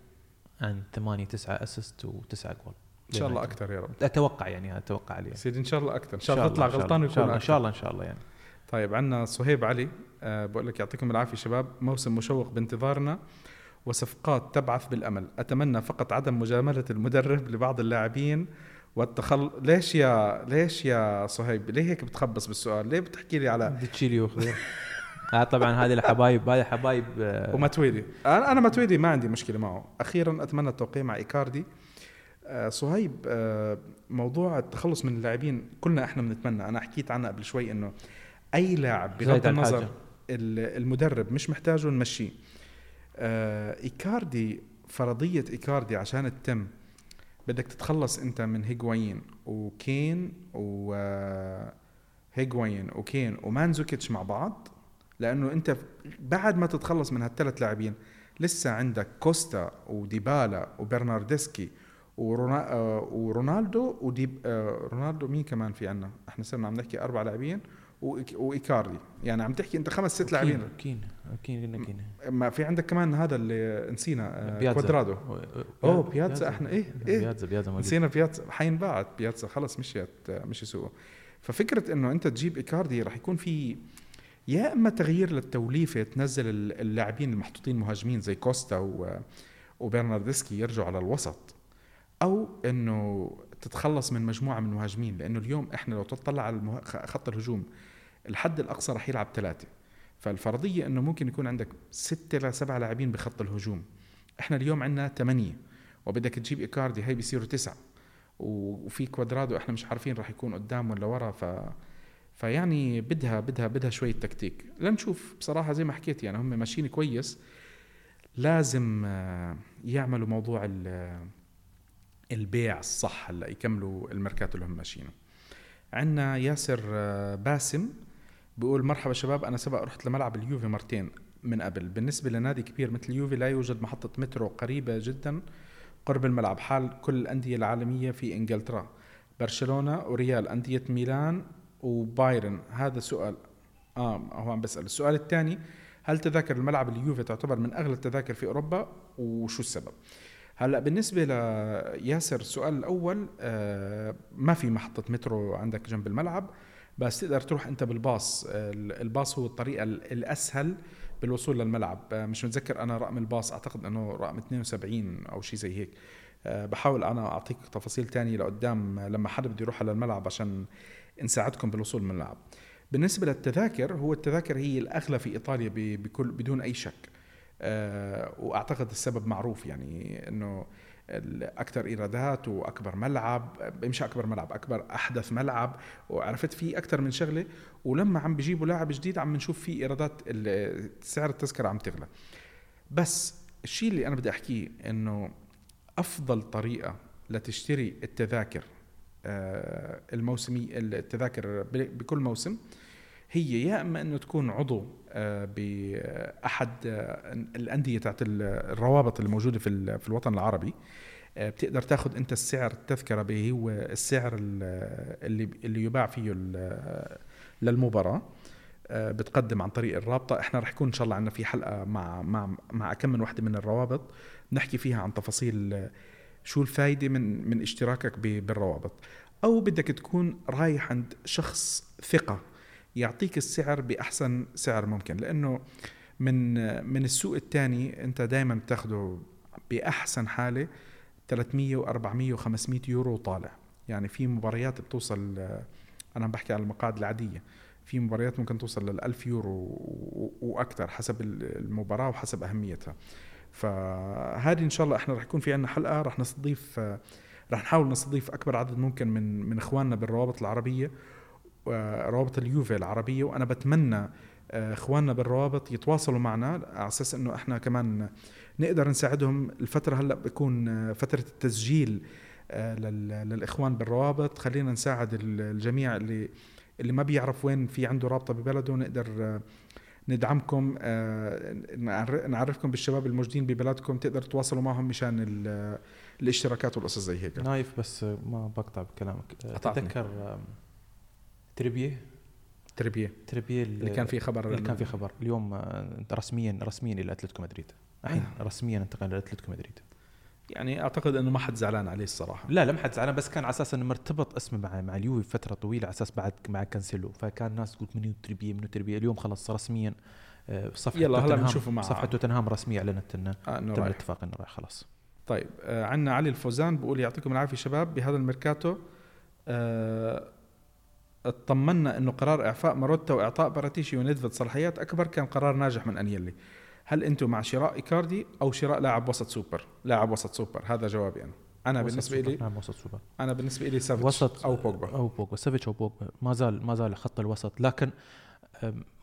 عن ثمانية تسعة assist وتسعة جول. إن شاء الله أكثر يا رب. أتوقع يعني أتوقع عليه. سيدي إن شاء الله أكثر. إن شاء الله تطلع غلطان ويكون إن شاء الله إن شاء الله يعني. طيب عندنا صهيب علي أه بقول لك يعطيكم العافية شباب. موسم مشوق بانتظارنا وصفقات تبعث بالأمل. أتمنى فقط عدم مجاملة المدرب لبعض اللاعبين والتخل. ليش يا ليش يا صهيب؟ ليه هيك بتخبص بالسؤال؟ ليه بتحكي لي على بدي تشيلي وخذ آه طبعا هذه الحبايب هذه حبايب آه. وماتويدي. أنا أنا ماتويدي ما عندي مشكلة معه. أخيرا أتمنى التوقيع مع إيكاردي. آه صهيب آه موضوع التخلص من اللاعبين كلنا إحنا بنتمنى. أنا حكيت عنها قبل شوي إنه أي لاعب بغض النظر المدرب مش محتاجه نمشيه. آه إيكاردي فرضية إيكاردي عشان تتم بدك تتخلص أنت من هيغوايين وكين و هيغوايين وكين ومانزوكيتش مع بعض لأنه أنت بعد ما تتخلص من هالثلاث لاعبين لسه عندك كوستا وديبالا وبرناردسكي ورونا... آه، ورونالدو وديب آه، رونالدو مين كمان في عنا؟ إحنا صرنا عم نحكي أربع لاعبين وإيكاردي. يعني عم تحكي أنت خمس ست لاعبين. كين كين كين ما في عندك كمان هذا اللي نسينا آه، بياتزا. كوادرادو. أوه بياتزا. إحنا إيه إيه. بياتزا بياتزا موجود. نسينا بياتزا. حينباعت بياتزا خلص مشيت مشي سوقه. ففكرة إنه أنت تجيب إيكاردي رح يكون في يا إما تغيير للتوليفة تنزل ال- اللاعبين المحطوطين مهاجمين زي كوستا و وبرناردسكي يرجعوا على الوسط أو إنه تتخلص من مجموعة من المهاجمين لأنه اليوم إحنا لو تطلع على. خط الهجوم الحد الأقصى رح يلعب ثلاثة فالفرضية إنه ممكن يكون عندك ستة لسبع لاعبين بخط الهجوم. إحنا اليوم عندنا ثمانية وبدك تجيب إيكاردي هي بيصيروا تسعة. وفي كوادرادو إحنا مش عارفين راح يكون قدام ولا ورا ف فيعني بدها بدها بدها شوية تكتيك. لنشوف بصراحة زي ما حكيت يعني هم ماشيين كويس. لازم آه، يعملوا موضوع ال- البيع الصح هلأ يكملوا الميركاتو اللي هم ماشيينه. عندنا ياسر آه، باسم بيقول مرحبا شباب أنا سبق رحت لملعب اليوفي مرتين من قبل. بالنسبة لنادي كبير مثل اليوفي لا يوجد محطة مترو قريبة جدا قرب الملعب. حال كل الأندية العالمية في إنجلترا برشلونة وريال أندية ميلان وبايرن. هذا سؤال آه هو عم بسال السؤال الثاني هل تذاكر الملعب اليوفي تعتبر من أغلى التذاكر في أوروبا؟ وشو السبب؟ هلا بالنسبة لياسر السؤال الأول آه ما في محطة مترو عندك جنب الملعب بس تقدر تروح أنت بالباص. ال- الباص هو الطريقة ال- الأسهل بالوصول للملعب. آه، مش متذكر أنا رقم الباص أعتقد إنه رقم 72 أو شيء زي هيك. آه، بحاول أنا أعطيك تفاصيل تانية لقدام لما حدا بده يروح على الملعب عشان نساعدكم بالوصول من الملعب. بالنسبة للتذاكر هو التذاكر هي الأغلى في إيطاليا بكل بدون أي شك. وأعتقد السبب معروف يعني إنه أكثر إيرادات وأكبر ملعب مش أكبر ملعب أكبر أحدث ملعب وعرفت في أكثر من شغلة ولما عم بيجيبوا لاعب جديد عم نشوف في إيرادات سعر التذكرة عم تغلى. بس الشيء اللي أنا بدي أحكيه إنه أفضل طريقة لتشتري التذاكر آه، الموسمي التذاكر بكل موسم هي يا إما إنه تكون عضو آه، بأحد آه، الأندية تاعت ال- الروابط الموجودة في في الوطن العربي. آه، بتقدر تاخذ أنت السعر التذكرة به هو السعر ال- اللي اللي يباع فيه للمباراة. بتقدم عن طريق الرابطة. إحنا رح يكون إن شاء الله عندنا في حلقة مع مع مع كم من وحدة من الروابط. نحكي فيها عن تفاصيل شو الفائده من من اشتراكك بالروابط. أو بدك تكون رايح عند شخص ثقة. يعطيك السعر بأحسن سعر ممكن لأنه من من السوق الثاني أنت دائما بتاخده بأحسن حالة 300 و400 و500 يورو طالع. يعني في مباريات بتوصل أنا بحكي على المقاعد العادية في مباريات ممكن توصل لل 1000 يورو وأكثر حسب المباراة وحسب أهميتها. فهذه إن شاء الله إحنا رح يكون في عندنا حلقة رح نستضيف رح نحاول نستضيف أكبر عدد ممكن من من إخواننا بالروابط العربية. روابط اليوفي العربية وأنا بتمنى آه، إخواننا بالروابط يتواصلوا معنا على أساس إنه إحنا كمان نقدر نساعدهم. الفترة هلأ بكون آه، فترة التسجيل آه، لل- للإخوان بالروابط. خلينا نساعد ال- الجميع اللي اللي ما بيعرف وين في عنده رابطة ببلده نقدر آه، ندعمكم آه، نعر- نعرفكم بالشباب الموجودين ببلدكم تقدر تتواصلوا معهم مشان ال- الاشتراكات والقصص زي هيك. نايف بس ما بقطع بكلامك. قطعتني. تريبيه؟ تربيه تريبيه اللي كان في خبر اللي كان في خبر. اليوم آه، رسميا رسميا إلى أتلتيكو مدريد. الحين رسميا انتقل إلى أتلتيكو مدريد. يعني أعتقد إنه ما حد زعلان عليه الصراحة. لا لم حد زعلان بس كان على أساس إنه مرتبط اسمه مع مع اليوفي فترة طويلة على أساس بعد مع كانسيلو. فكان الناس تقول منو تريبيه منو تريبيه. اليوم خلص رسميا آه، صفحة يلا هلا بنشوفه مع- صفحة توتنهام رسمية أعلنت إنه آه تم رايح. الاتفاق إنه رايح خلاص. طيب آه عندنا علي الفوزان بيقول يعطيكم العافية شباب بهذا الميركاتو. آه اطمنا انه قرار اعفاء ماروتا واعطاء باراتيشي ونيدفيد صلاحيات اكبر كان قرار ناجح من انيلي هل أنتم مع شراء إيكاردي أو شراء لاعب وسط سوبر؟ لاعب وسط سوبر هذا جوابي أنا. أنا بالنسبة. لي نعم وسط سوبر. أنا بالنسبة لي سافيتش وسط أو بوجبا. أو بوجبا. سافيتش أو بوجبا. ما زال ما زال خط الوسط. لكن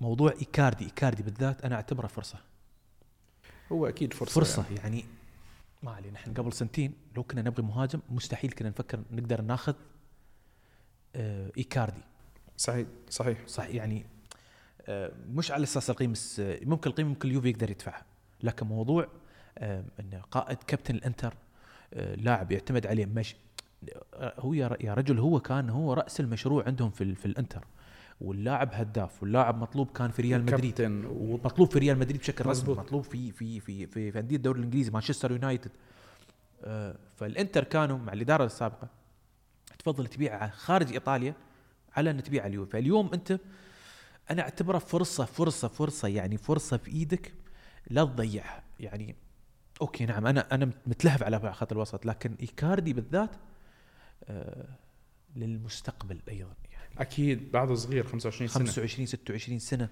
موضوع إيكاردي إيكاردي بالذات أنا أعتبره فرصة. هو أكيد فرصة فرصة يعني, يعني ما علينا. إحنا قبل سنتين لو كنا نبغي مهاجم مستحيل كنا نفكر نقدر ناخذ آه إيكاردي. صحيح صحيح. صح يعني آه مش على أساس القيمه ممكن القيمه ممكن اليوفي يقدر يدفعها. لكن موضوع آه انه قائد كابتن الإنتر آه لاعب يعتمد عليه مش هو يا رجل هو كان هو رأس المشروع عندهم في في الإنتر. واللاعب هداف واللاعب مطلوب كان في ريال مدريد. ومطلوب في ريال مدريد بشكل رسمي. مطلوب في في في في, في أندية الدوري الإنجليزي مانشستر يونايتد. فالإنتر كانوا مع الإدارة السابقة تفضل تبيع خارج إيطاليا. على أن تبيع اليوفي فاليوم أنت أنا أعتبره فرصة فرصة فرصة يعني فرصة في إيدك لا تضيعها. يعني okay نعم أنا أنا متلهف على خط الوسط لكن إيكاردي بالذات آه للمستقبل أيضا يعني. أكيد بعده صغير 25 سنة. 25 26 سنة.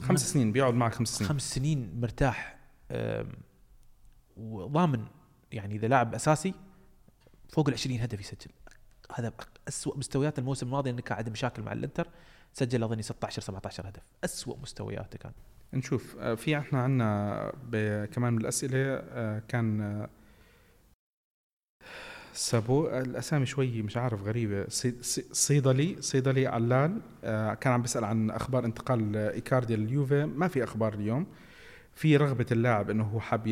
خمس سنين بيقعد معك خمس سنين. خمس سنين مرتاح وضامن يعني إذا لاعب أساسي فوق ال 20 هدف يسجل. هذا اسوء مستويات الموسم الماضي انه كان عنده مشاكل مع الإنتر سجل أظني 16 17 هدف. اسوء مستوياته كان. نشوف. آه، في إحنا ب- كمان من الاسئله آه، كان آه، سابو الأسامي شوي مش عارف غريبة. صي- صي- صيدلي صيدلي علال كان عم بيسأل عن أخبار انتقال إيكاردي لليوفي. ما في أخبار اليوم. في رغبة اللاعب إنه هو حاب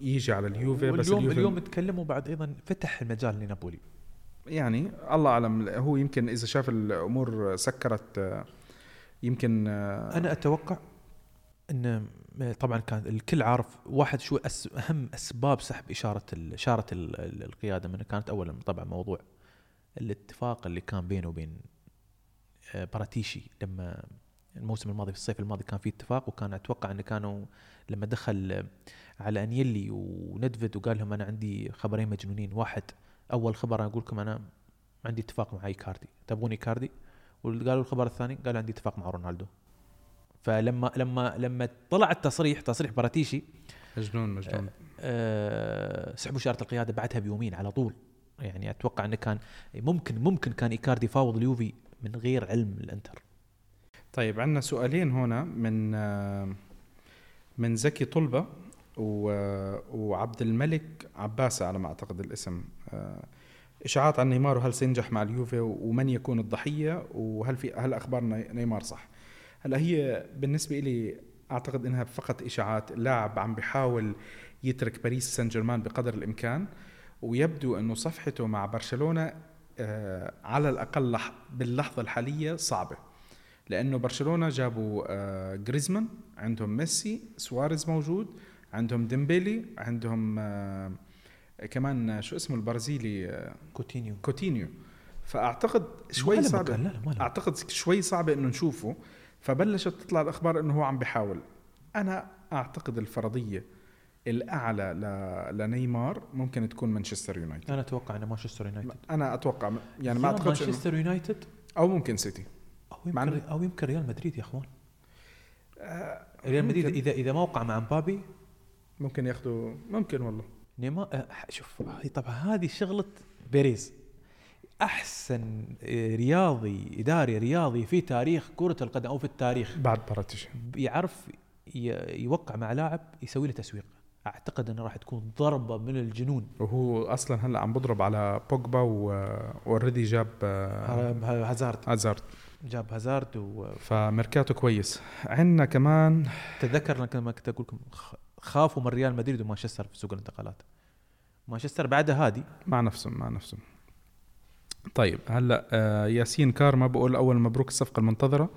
يجي على اليوفي بس اليوفي اليوم تكلموا بعد أيضا فتح المجال لنابولي. يعني الله أعلم هو يمكن إذا شاف الأمور سكرت يمكن آه، أنا أتوقع إن طبعا كان الكل عارف واحد شو أس أهم أسباب سحب إشارة إشارة ال- ال- القيادة منه كانت اولا طبعا موضوع الاتفاق اللي كان بينه وبين آه، باراتيشي لما الموسم الماضي في الصيف الماضي كان في اتفاق وكان أتوقع إنه كانوا لما دخل على أنيلي وندفد وقال لهم أنا عندي خبرين مجنونين واحد أول خبر أنا أقول لكم أنا عندي اتفاق مع إيكاردي. تبغون إيكاردي؟ وقالوا الخبر الثاني قال عندي اتفاق مع رونالدو. فلما لما لما طلع التصريح تصريح باراتيشي مجنون مجنون. أه سحبوا شارة القيادة بعدها بيومين على طول. يعني أتوقع إنه كان ممكن ممكن كان إيكاردي يفاوض اليوفي من غير علم الإنتر. طيب عندنا سؤالين هنا من آه، من زكي طلبة. و- وعبد الملك عباسة على ما أعتقد الاسم. آه، إشاعات عن نيمار وهل سينجح مع اليوفي ومن يكون الضحية وهل في هل أخبار ني- نيمار صح؟ هلا هي بالنسبة لي أعتقد إنها فقط إشاعات اللاعب عم بيحاول يترك باريس سان جيرمان بقدر الإمكان ويبدو أنه صفحته مع برشلونة آه، على الأقل لح- باللحظة الحالية صعبة لأنه برشلونة جابوا آه، جريزمان عندهم ميسي سواريز موجود عندهم ديمبيلي عندهم آه، كمان آه، شو اسمه البرازيلي آه، كوتينيو. كوتينيو. فأعتقد شوي له صعب مكان، لا لا أعتقد شوي صعبه إنه نشوفه فبلشت تطلع الأخبار إنه هو عم بيحاول. أنا أعتقد الفرضية الأعلى ل... لنيمار ممكن تكون مانشستر يونايتد. أنا أتوقع إنه مانشستر يونايتد. أنا أتوقع يعني ما إنه... مانشستر يونايتد؟ أو ممكن سيتي. أو يمكن أو يمكن ريال مدريد يا أخوان. آه، ريال مدريد. إذا إذا ما وقع مع مبابي ممكن ياخذوا ممكن والله. نيمار آه، شوف طبعا هذه شغلة بيريز. أحسن آه، رياضي إداري رياضي في تاريخ كرة القدم أو في التاريخ. بعد باراتيش يعرف يوقع مع لاعب يسوي له تسويق. أعتقد إنه راح تكون ضربة من الجنون. وهو أصلا هلأ عم بضرب على بوجبا و already جاب آه، هازارد. هازارد. جاب هازارد وتذكر ميركاتو كويس. عندنا كمان لما كنت أقول لكم خافوا من ريال مدريد ومانشستر في سوق الانتقالات. مانشستر بعدها هادي. مع نفسهم مع نفسهم. طيب هلا آه، ياسين كارما بقول أول مبروك الصفقة المنتظرة.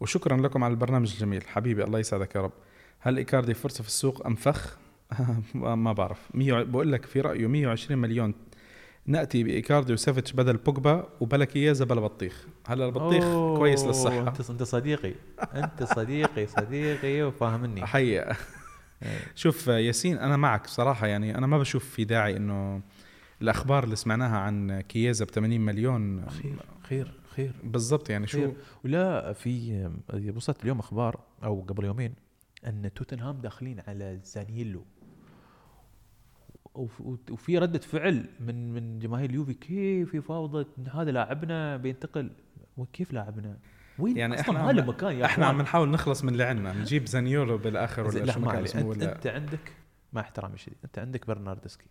وشكرا لكم على البرنامج الجميل. حبيبي الله يسعدك يا رب. هل إيكاردي فرصة في السوق أم فخ؟ [laughs] ما بعرف. 100 بقول لك في رأيه 120 مليون. نأتي بإيكاردي وسافيتش بدل بوجبا وبلا كيازا بلا بطيخ. هلا البطيخ كويس للصحة؟ انت أنت صديقي. أنت صديقي صديقي وفاهمني. حقيقة شوف ياسين أنا معك بصراحة. يعني أنا ما بشوف في داعي إنه الأخبار اللي سمعناها عن كيازا ب 80 مليون. خير خير خير. بالضبط يعني شو؟ خير. ولا في وصلت اليوم أخبار أو قبل يومين أن توتنهام داخلين على زانييلو. وف- وفي ردة فعل من من جماهير اليوفي كيف يفاوض هذا لاعبنا بينتقل؟ وكيف لاعبنا؟ وين يعني أصلا ما له مكان يا إحنا. عم نحاول نخلص من اللي عندنا نجيب زانيولو بالآخر ولا لا شو كان اسمه ولا أنت عندك مع احترامي الشديد أنت عندك برناردسكي.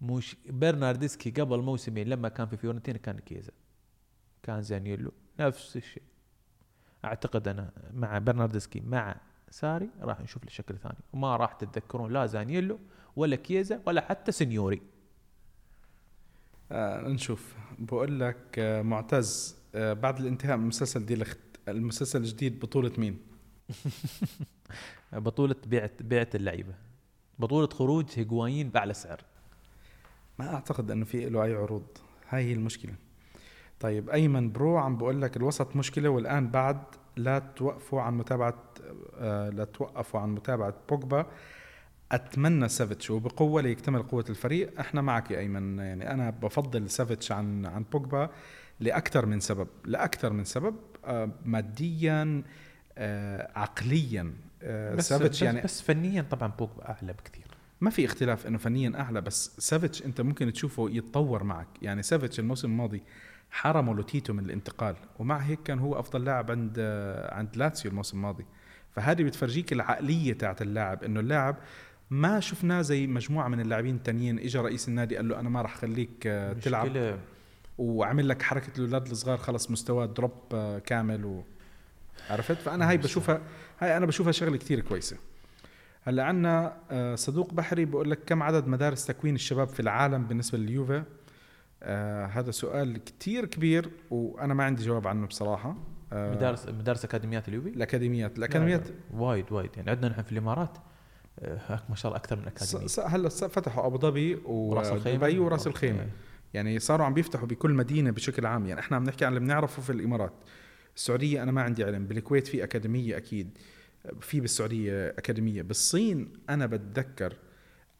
مش برناردسكي قبل موسمين لما كان في فيورنتينا كان كيزا. كان زانييلو نفس الشيء. أعتقد أنا مع برناردسكي مع ساري راح نشوف له شكل ثاني. وما راح تتذكرون لا زانييلو ولا كيزا ولا حتى سنيوري آه نشوف. بقول لك آه معتز. بعد الانتهاء من مسلسل دي المسلسل الجديد بطولة مين؟ [laughs] بطولة بيعت بيعت اللعيبة. بطولة خروج هيغوايين بأعلى سعر. ما أعتقد إنه في له أي عروض. هاي هي المشكلة. طيب أيمن bro عم بقول لك الوسط مشكلة والآن بعد لا توقفوا عن متابعة آه لا توقفوا عن متابعة بوجبا. أتمنى سافيتش وبقوة ليكتمل قوة الفريق. إحنا معك يا أيمن. يعني أنا بفضل سافيتش عن عن بوجبا. لأكثر من سبب لأكثر من سبب آه ماديا آه عقليا آه بس سافيتش يعني بس فنيا طبعا بوجبا أعلى بكثير ما في اختلاف إنه فنيا أعلى بس سافيتش أنت ممكن تشوفه يتطور معك. يعني سافيتش الموسم الماضي حرموا لوتيتو من الانتقال ومع هيك كان هو أفضل لاعب عند عند لاتسيو الموسم الماضي. فهذه بتفرجيك العقلية تاعت اللاعب إنه اللاعب ما شفناه زي مجموعة من اللاعبين التانيين اجى رئيس النادي قال له أنا ما راح اخليك تلعب. مشكلة وعمل لك حركة الاولاد الصغار خلص مستواه drop آه، كامل و عرفت؟ فأنا هاي بشوفها هاي أنا بشوفها شغلة كتير كويسة. هلأ عندنا آه، صدوق بحري بقول لك كم عدد مدارس تكوين الشباب في العالم بالنسبة لليوفا؟ آه هذا سؤال كتير كبير وأنا ما عندي جواب عنه بصراحة. آه مدارس مدارس أكاديميات اليوفي؟ الاكاديميات الاكاديميات لا، لا، وايد وايد. يعني عندنا نحن في الإمارات هاك ما شاء الله أكثر من اكاديميه هلأ فتحوا أبو ظبي وراس الخيمة؟ ودبي وراس الخيمة. إيه. يعني صاروا عم بيفتحوا بكل مدينة بشكل عام. يعني إحنا عم نحكي عن اللي بنعرفه في الإمارات. السعودية أنا ما عندي علم بالكويت في أكاديمية أكيد. في بالسعودية أكاديمية. بالصين أنا بتذكر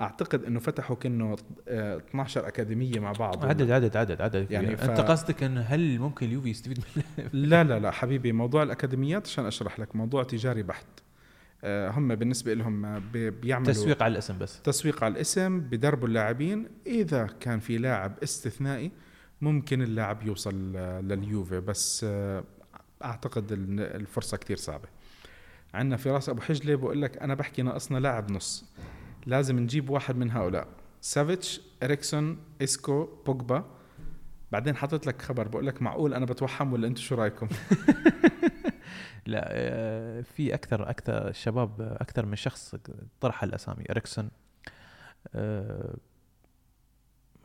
أعتقد إنه فتحوا كأنه آه، 12 أكاديمية مع بعض. عدد عدد عدد عدد. يعني ف- انت قصدك إنه هل ممكن اليوفي يستفيد من لا لا لا حبيبي موضوع الأكاديميات عشان أشرح لك موضوع تجاري بحت. آه، هم بالنسبة لهم بي- بيعملوا تسويق على الاسم بس. تسويق على الاسم بدربوا اللاعبين. إذا كان في لاعب استثنائي ممكن اللاعب يوصل آه، لليوفي. بس آه، أعتقد ال- الفرصة كتير صعبة. عندنا فراس أبو حجله بقول لك أنا بحكي ناقصنا لاعب نص. لازم نجيب واحد من هؤلاء. سافيتش إريكسون إيسكو بوجبا. بعدين حطيت لك خبر بقول لك معقول أنا بتوحم ولا أنتم شو رأيكم؟ [laughs] لا آه، في أكثر أكثر شباب أكثر من شخص طرح الأسامي إريكسون. آه،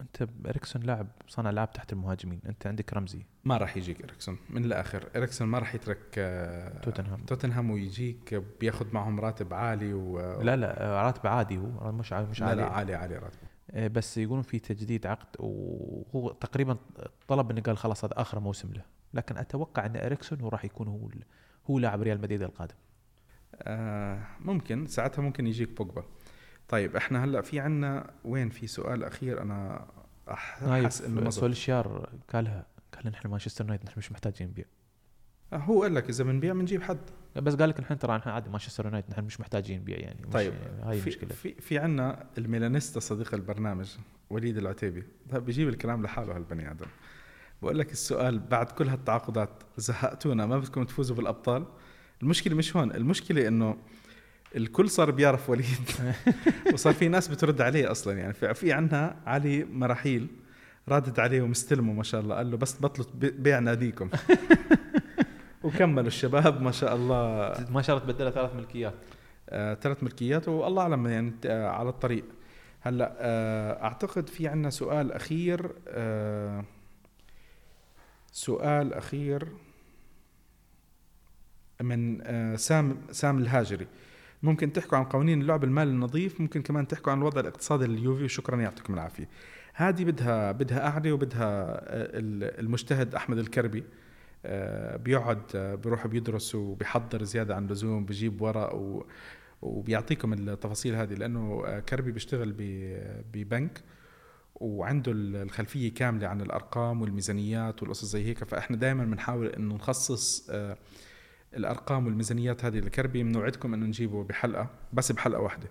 أنت إريكسون لاعب صانع العاب تحت المهاجمين. أنت عندك رمزي. ما راح يجيك إريكسون من الآخر. إريكسون ما راح يترك آه، توتنهام. توتنهام ويجيك بياخذ معهم راتب عالي و لا لا راتب عادي هو مش عالي مش لا لا عالي عالي عالي راتب. بس يقولون في تجديد عقد وهو تقريبا طلب إنه قال خلاص هذا آخر موسم له. لكن أتوقع إن إريكسون هو راح يكون هو هو لاعب ريال مدريد القادم. آه ممكن. ساعتها ممكن يجيك بوجبا. طيب إحنا هلأ في عنا وين في سؤال أخير أنا أح- أحس إنه. سولشيار قالها قال نحن مانشستر يونايتد نحن مش محتاجين نبيع آه، هو قال لك إذا بنبيع بنجيب حد. بس قال لك نحن ترى نحن عادي مانشستر يونايتد نحن مش محتاجين نبيع يعني مش طيب هاي في المشكلة. في في عنا الميلانيستا صديق البرنامج وليد العتيبي. طيب بيجيب الكلام لحاله هالبني آدم. بقول لك السؤال بعد كل هالتعاقدات زهقتونا ما بدكم تفوزوا بالأبطال؟ المشكلة مش هون المشكلة إنه الكل صار بيعرف وليد. [laughs] وصار في ناس بترد عليه أصلا يعني في, في عندنا علي مراحيل ردد عليه ومستلمه ما شاء الله قال له بس بطلوا بي- بيع ناديكم. [laughs] وكملوا الشباب ما شاء الله. ما شاء الله تبدلها ثلاث ملكيات. آه، ثلاث ملكيات والله أعلم يعني آه، على الطريق. هلأ آه، أعتقد في عندنا سؤال أخير آه، سؤال أخير من آه، سام سام الهاجري. ممكن تحكوا عن قوانين اللعب المال النظيف ممكن كمان تحكوا عن الوضع الاقتصادي لليوفي. وشكرا يعطيكم العافية. هذه بدها بدها قعده وبدها آه، ال- المجتهد أحمد الكربي آه، بيقعد بيروح بيدرس وبيحضر زيادة عن اللزوم بجيب ورق وبيعطيكم التفاصيل هذه لأنه كربي بيشتغل ببنك. وعنده ال- الخلفية كاملة عن الأرقام والميزانيات والقصص زي هيك. فإحنا دائما بنحاول إنه نخصص آه، الأرقام والميزانيات هذه لكربي بنوعدكم إنه نجيبه بحلقة بس بحلقة واحدة.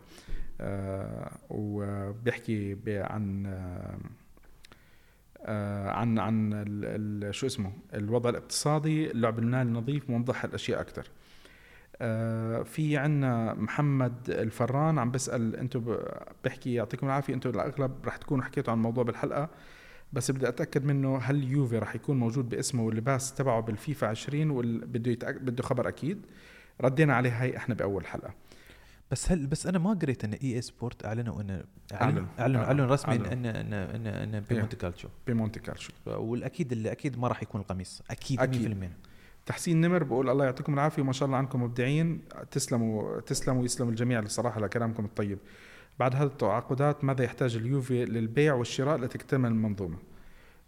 آه، وبيحكي عن آه، عن عن ال- شو اسمه الوضع الاقتصادي. اللعب المالي النظيف موضح الأشياء أكثر في عنا محمد الفران عم بسأل أنتم بحكي يعطيكم العافية أنتم الأغلب رح تكونوا حكيتوا عن الموضوع بالحلقة بس بدي أتأكد منه هل يوفي رح يكون موجود باسمه واللباس تبعه بالفيفا 20 وبده يتأك... بده خبر أكيد ردينا عليه هاي إحنا بأول حلقة بس هل بس أنا ما قريت إن إي اي سبورت أعلنوا انه أعلن. أعلنوا اعلنوا آه، رسمي. ان ان ان إن إيه. بمونتي كالتشو بمونتي كالشو والأكيد اللي أكيد ما راح يكون القميص أكيد 100% أكيد. تحسين نمر بقول الله يعطيكم العافية وما شاء الله عنكم مبدعين. تسلموا تسلموا ويسلم الجميع الصراحه لكلامكم الطيب. بعد هذه التعاقدات ماذا يحتاج اليوفي للبيع والشراء لتكتمل المنظومة؟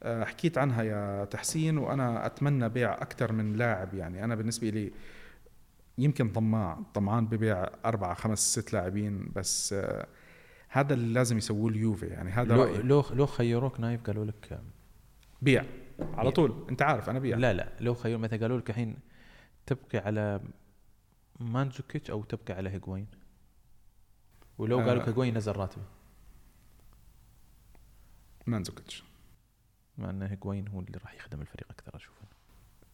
آه، حكيت عنها يا تحسين وأنا أتمنى بيع أكثر من لاعب يعني. أنا بالنسبة لي يمكن طماع طمعان ببيع أربعة خمس ست لاعبين بس آه، هذا اللي لازم يسووه اليوفي يعني. هذا لو رأيي. لو لو خيروك نايف قالوا لك بيع. على طول. انت عارف أنا بيع. لا لا. لو خيروا مثلا قالوا لك الحين تبقي على مانزوكيتش أو تبقي على هيغوين ولو آه. قالوا لك هيغوين نزل راتبه. مانزوكيتش مع إن هيغوين هو اللي راح يخدم الفريق أكثر أشوف.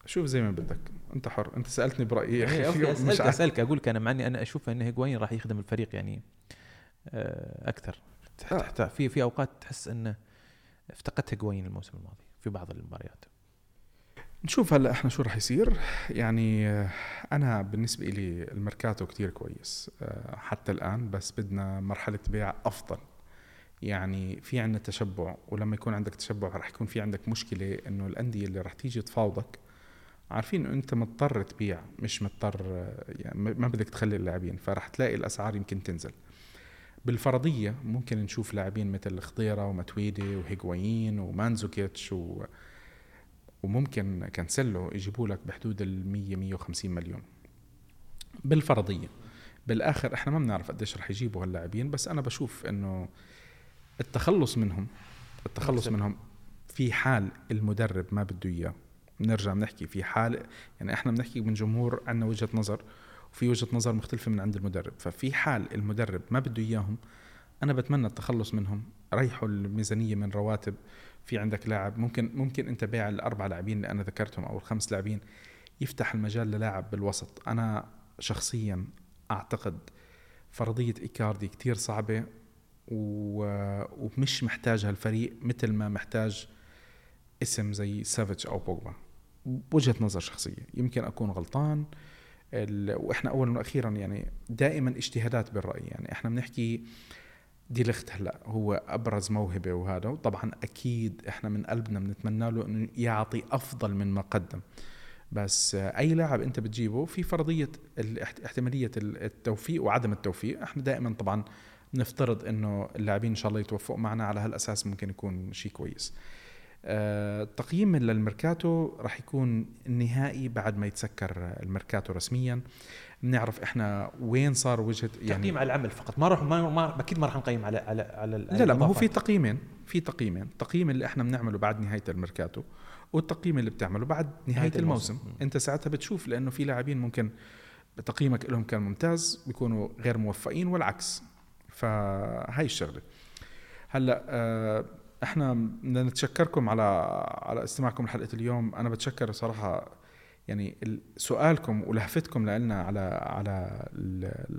شوف زي ما بدك. أنت حر. أنت سألتني برأيي يا إيه، أخي. okay، مش أسألك أقول لك أنا مع إني أنا أشوف إن هيغوين راح يخدم الفريق يعني آه، أكثر. آه. في في أوقات تحس انه افتقدت هيغوين الموسم الماضي. في بعض المباريات. نشوف هلا إحنا شو رح يصير. يعني آه، أنا بالنسبة لي الميركاتو كتير كويس آه، حتى الآن بس بدنا مرحلة بيع أفضل. يعني في عندنا تشبع ولما يكون عندك تشبع رح يكون في عندك مشكلة إنه الأندية اللي رح تيجي تفاوضك. عارفين إنه أنت مضطر تبيع مش مضطر آه، يعني ما بدك تخلي اللاعبين فرح تلاقي الأسعار يمكن تنزل. بالفرضية ممكن نشوف لاعبين مثل خضيرة ومتويدي وهيغوايين ومانزوكيتش و وممكن كانسيلو يجيبوا لك بحدود ال 100 150 مليون. بالفرضية. بالآخر إحنا ما بنعرف قديش رح يجيبوا هاللاعبين بس أنا بشوف إنه التخلص منهم التخلص. منهم في حال المدرب ما بده إياه. بنرجع بنحكي في حال يعني إحنا بنحكي من جمهور عندنا وجهة نظر وفي وجهة نظر مختلفة من عند المدرب. ففي حال المدرب ما بده إياهم أنا بتمنى التخلص منهم. ريحوا الميزانية من رواتب. في عندك لاعب ممكن ممكن أنت بيع الأربع لاعبين اللي أنا ذكرتهم أو الخمس لاعبين يفتح المجال للاعب بالوسط. أنا شخصيا أعتقد فرضية إيكاردي كتير صعبة و... ومش محتاجها الفريق مثل ما محتاج اسم زي سافيتش أو بوجبا. بوجهة نظر شخصية. يمكن أكون غلطان. ال... وإحنا اولا وأخيرا يعني دائما اجتهادات بالرأي. يعني إحنا بنحكي دي ليخت هلأ هو أبرز موهبة وهذا وطبعا أكيد إحنا من قلبنا بنتمنى له إنه يعطي أفضل من ما قدم. بس أي لاعب أنت بتجيبه في فرضية احتمالية التوفيق وعدم التوفيق. إحنا دائما طبعا نفترض إنه اللاعبين إن شاء الله يتوفقوا معنا على هالأساس ممكن يكون شيء كويس. تقييم للميركاتو راح يكون النهائي بعد ما يتسكر الميركاتو رسميا بنعرف إحنا وين صار وجهة يعني تقييم على العمل فقط ما راح ما, ما أكيد ما راح نقيم على على على لا لا ما هو في. تقييمين في تقييمين تقييم اللي إحنا بنعمله بعد نهاية الميركاتو والتقييم اللي بتعمله بعد نهاية, نهاية الموسم. الموسم. أنت ساعتها بتشوف لأنه في لاعبين ممكن تقييمك لهم كان ممتاز بيكونوا غير موفقين والعكس فهاي الشغلة هلأ آه، إحنا بدنا نتشكركم على على استماعكم لحلقة اليوم. أنا بتشكر صراحة يعني ال- سؤالكم ولهفتكم لنا على على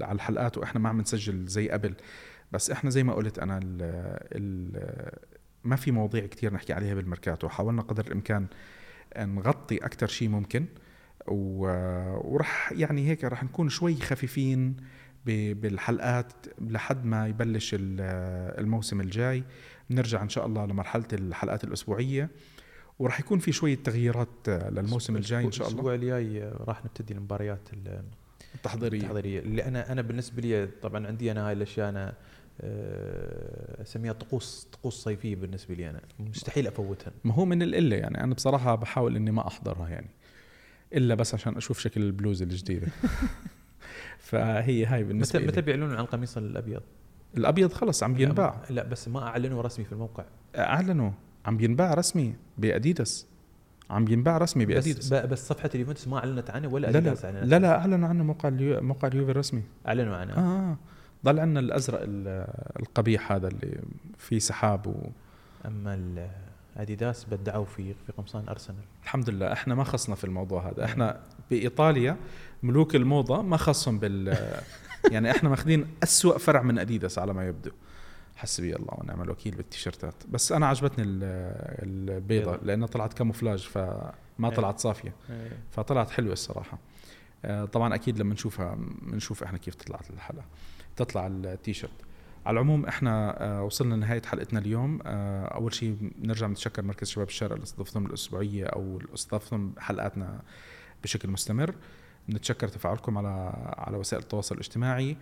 على الحلقات وإحنا ما عم نسجل زي قبل. بس إحنا زي ما قلت أنا ال ال ما في مواضيع كتير نحكي عليها بالميركاتو. حاولنا قدر الإمكان نغطي أكثر شيء ممكن ورح يعني هيك رح نكون شوي خفيفين بالحلقات لحد ما يبلش ال- الموسم الجاي. بنرجع إن شاء الله لمرحلة الحلقات الأسبوعية وراح يكون في شوية تغييرات للموسم الجاي إن شاء الله. الأسبوع الجاي راح نبتدي المباريات ال- التحضيرية. التحضيرية. اللي أنا أنا بالنسبة لي طبعا عندي أنا هاي الأشياء أنا آه، أسميها طقوس طقوس صيفية بالنسبة لي أنا. مستحيل أفوتها. ما هو من القلة يعني. أنا بصراحة بحاول إني ما أحضرها يعني. إلا بس عشان أشوف شكل البلوز الجديدة. [laughs] فهي هاي بالنسبة متى متى عن القميص الأبيض؟ الأبيض خلص عم بينباع لا بس ما أعلنوا رسمي في الموقع. أعلنوا عم بينباع رسمي بأديداس. عم بينباع رسمي بس بأديداس. ب- بس صفحة اليوفنتوس ما أعلنت عنه ولا لا لا لا عنه. لا أعلنوا عنه موقع اليو... موقع اليوفي الرسمي. أعلنوا عنه. آه, آه. ضل عندنا الأزرق ال- القبيح هذا اللي فيه سحاب و... أما أديداس بدعوا في في قمصان أرسنال. الحمد لله إحنا ما خصنا في الموضوع هذا. إحنا بإيطاليا ملوك الموضة ما خصهم بال يعني إحنا ماخذين أسوأ فرع من أديداس على ما يبدو. حسبي الله ونعم الوكيل بالتيشيرتات. بس أنا عجبتني ال- البيضة بيضة. لأنها طلعت كاموفلاج فما إيه. طلعت صافية. إيه. فطلعت حلوة الصراحة. آه، طبعا أكيد لما نشوفها بنشوف إحنا كيف طلعت الحلقة تطلع التيشيرت. على العموم إحنا آه، وصلنا لنهاية حلقتنا اليوم. آه، أول شيء بنرجع نتشكر مركز شباب الشارع اللي استضفتهم الأسبوعية أو استضفتهم حلقاتنا بشكل مستمر. بنتشكر تفاعلكم على على وسائل التواصل الاجتماعي.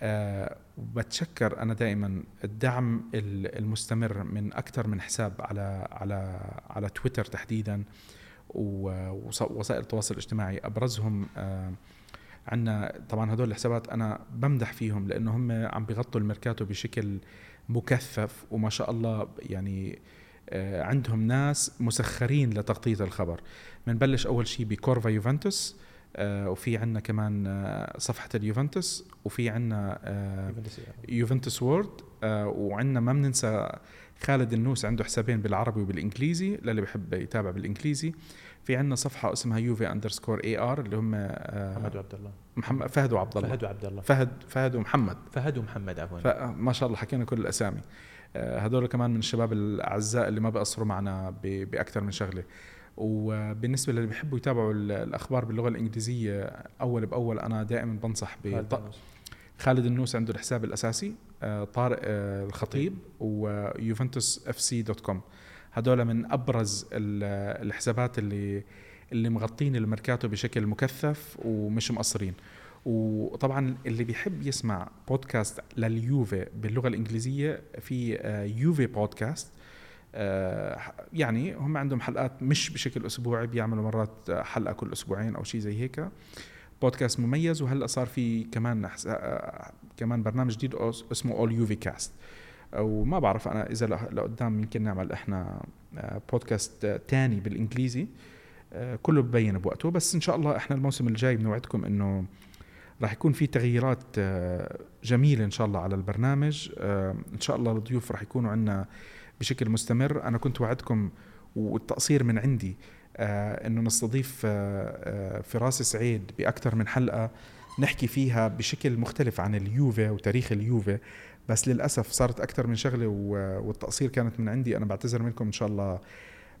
أه وبتشكر أنا دائما الدعم ال- المستمر من أكثر من حساب على على على تويتر تحديدا ووسائل التواصل الاجتماعي. أبرزهم آه عندنا طبعا هدول الحسابات أنا بمدح فيهم لأنه هم عم بيغطوا الميركاتو بشكل مكثف وما شاء الله يعني آه، عندهم ناس مسخرين لتغطية الخبر. بنبلش أول شيء بكورفا يوفنتوس. وفي عندنا كمان آه، صفحة اليوفنتوس وفي عندنا آه، يوفنتوس وورد آه وعندنا ما بننسى خالد النوس عنده حسابين بالعربي وبالإنجليزي للي بحب يتابع بالإنجليزي. في عندنا صفحة اسمها يوفي underscore AR اللي هم آه محمد وعبد الله. محمد فهد وعبد الله. فهد وعبد الله. فهد فهد ومحمد. فهد ومحمد عفوا. فما شاء الله حكينا كل الأسامي. آه، هذول كمان من الشباب الأعزاء اللي ما بقصروا معنا بأكثر من شغلة. وبالنسبة للي بيحبوا يتابعوا ال- الأخبار باللغة الإنجليزية أول بأول أنا دائما بنصح النوس. خالد النوس عنده الحساب الأساسي آه، طارق آه، الخطيب ويوفنتوس FC dot com. هدول من أبرز ال- الحسابات اللي اللي مغطين الميركاتو بشكل مكثف ومش مقصرين. وطبعا اللي بيحب يسمع بودكاست لليوفي باللغة الإنجليزية في آه، يوفي بودكاست آه، يعني هم عندهم حلقات مش بشكل أسبوعي بيعملوا مرات حلقة كل أسبوعين أو شيء زي هيك. بودكاست مميز وهلأ صار في كمان آه، كمان برنامج جديد اسمه اول يوفي كاست وما بعرف أنا إذا لقدام يمكن نعمل إحنا آه، بودكاست آه، تاني بالإنجليزي. آه، كله ببين بوقته. بس إن شاء الله إحنا الموسم الجاي بنوعدكم إنه راح يكون في تغييرات آه، جميلة إن شاء الله على البرنامج. آه، إن شاء الله الضيوف راح يكونوا عندنا بشكل مستمر. أنا كنت وعدكم والتقصير من عندي آه، إنه نستضيف آه، آه، فراس سعيد بأكثر من حلقة نحكي فيها بشكل مختلف عن اليوفي وتاريخ اليوفي. بس للأسف صارت أكثر من شغلة والتقصير كانت من عندي. أنا بعتذر منكم إن شاء الله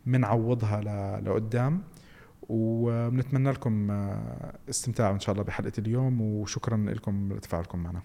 بنعوضها لقدام. وبنتمنى لكم استمتاع إن شاء الله بحلقة اليوم. وشكرا لكم لتفاعلكم معنا.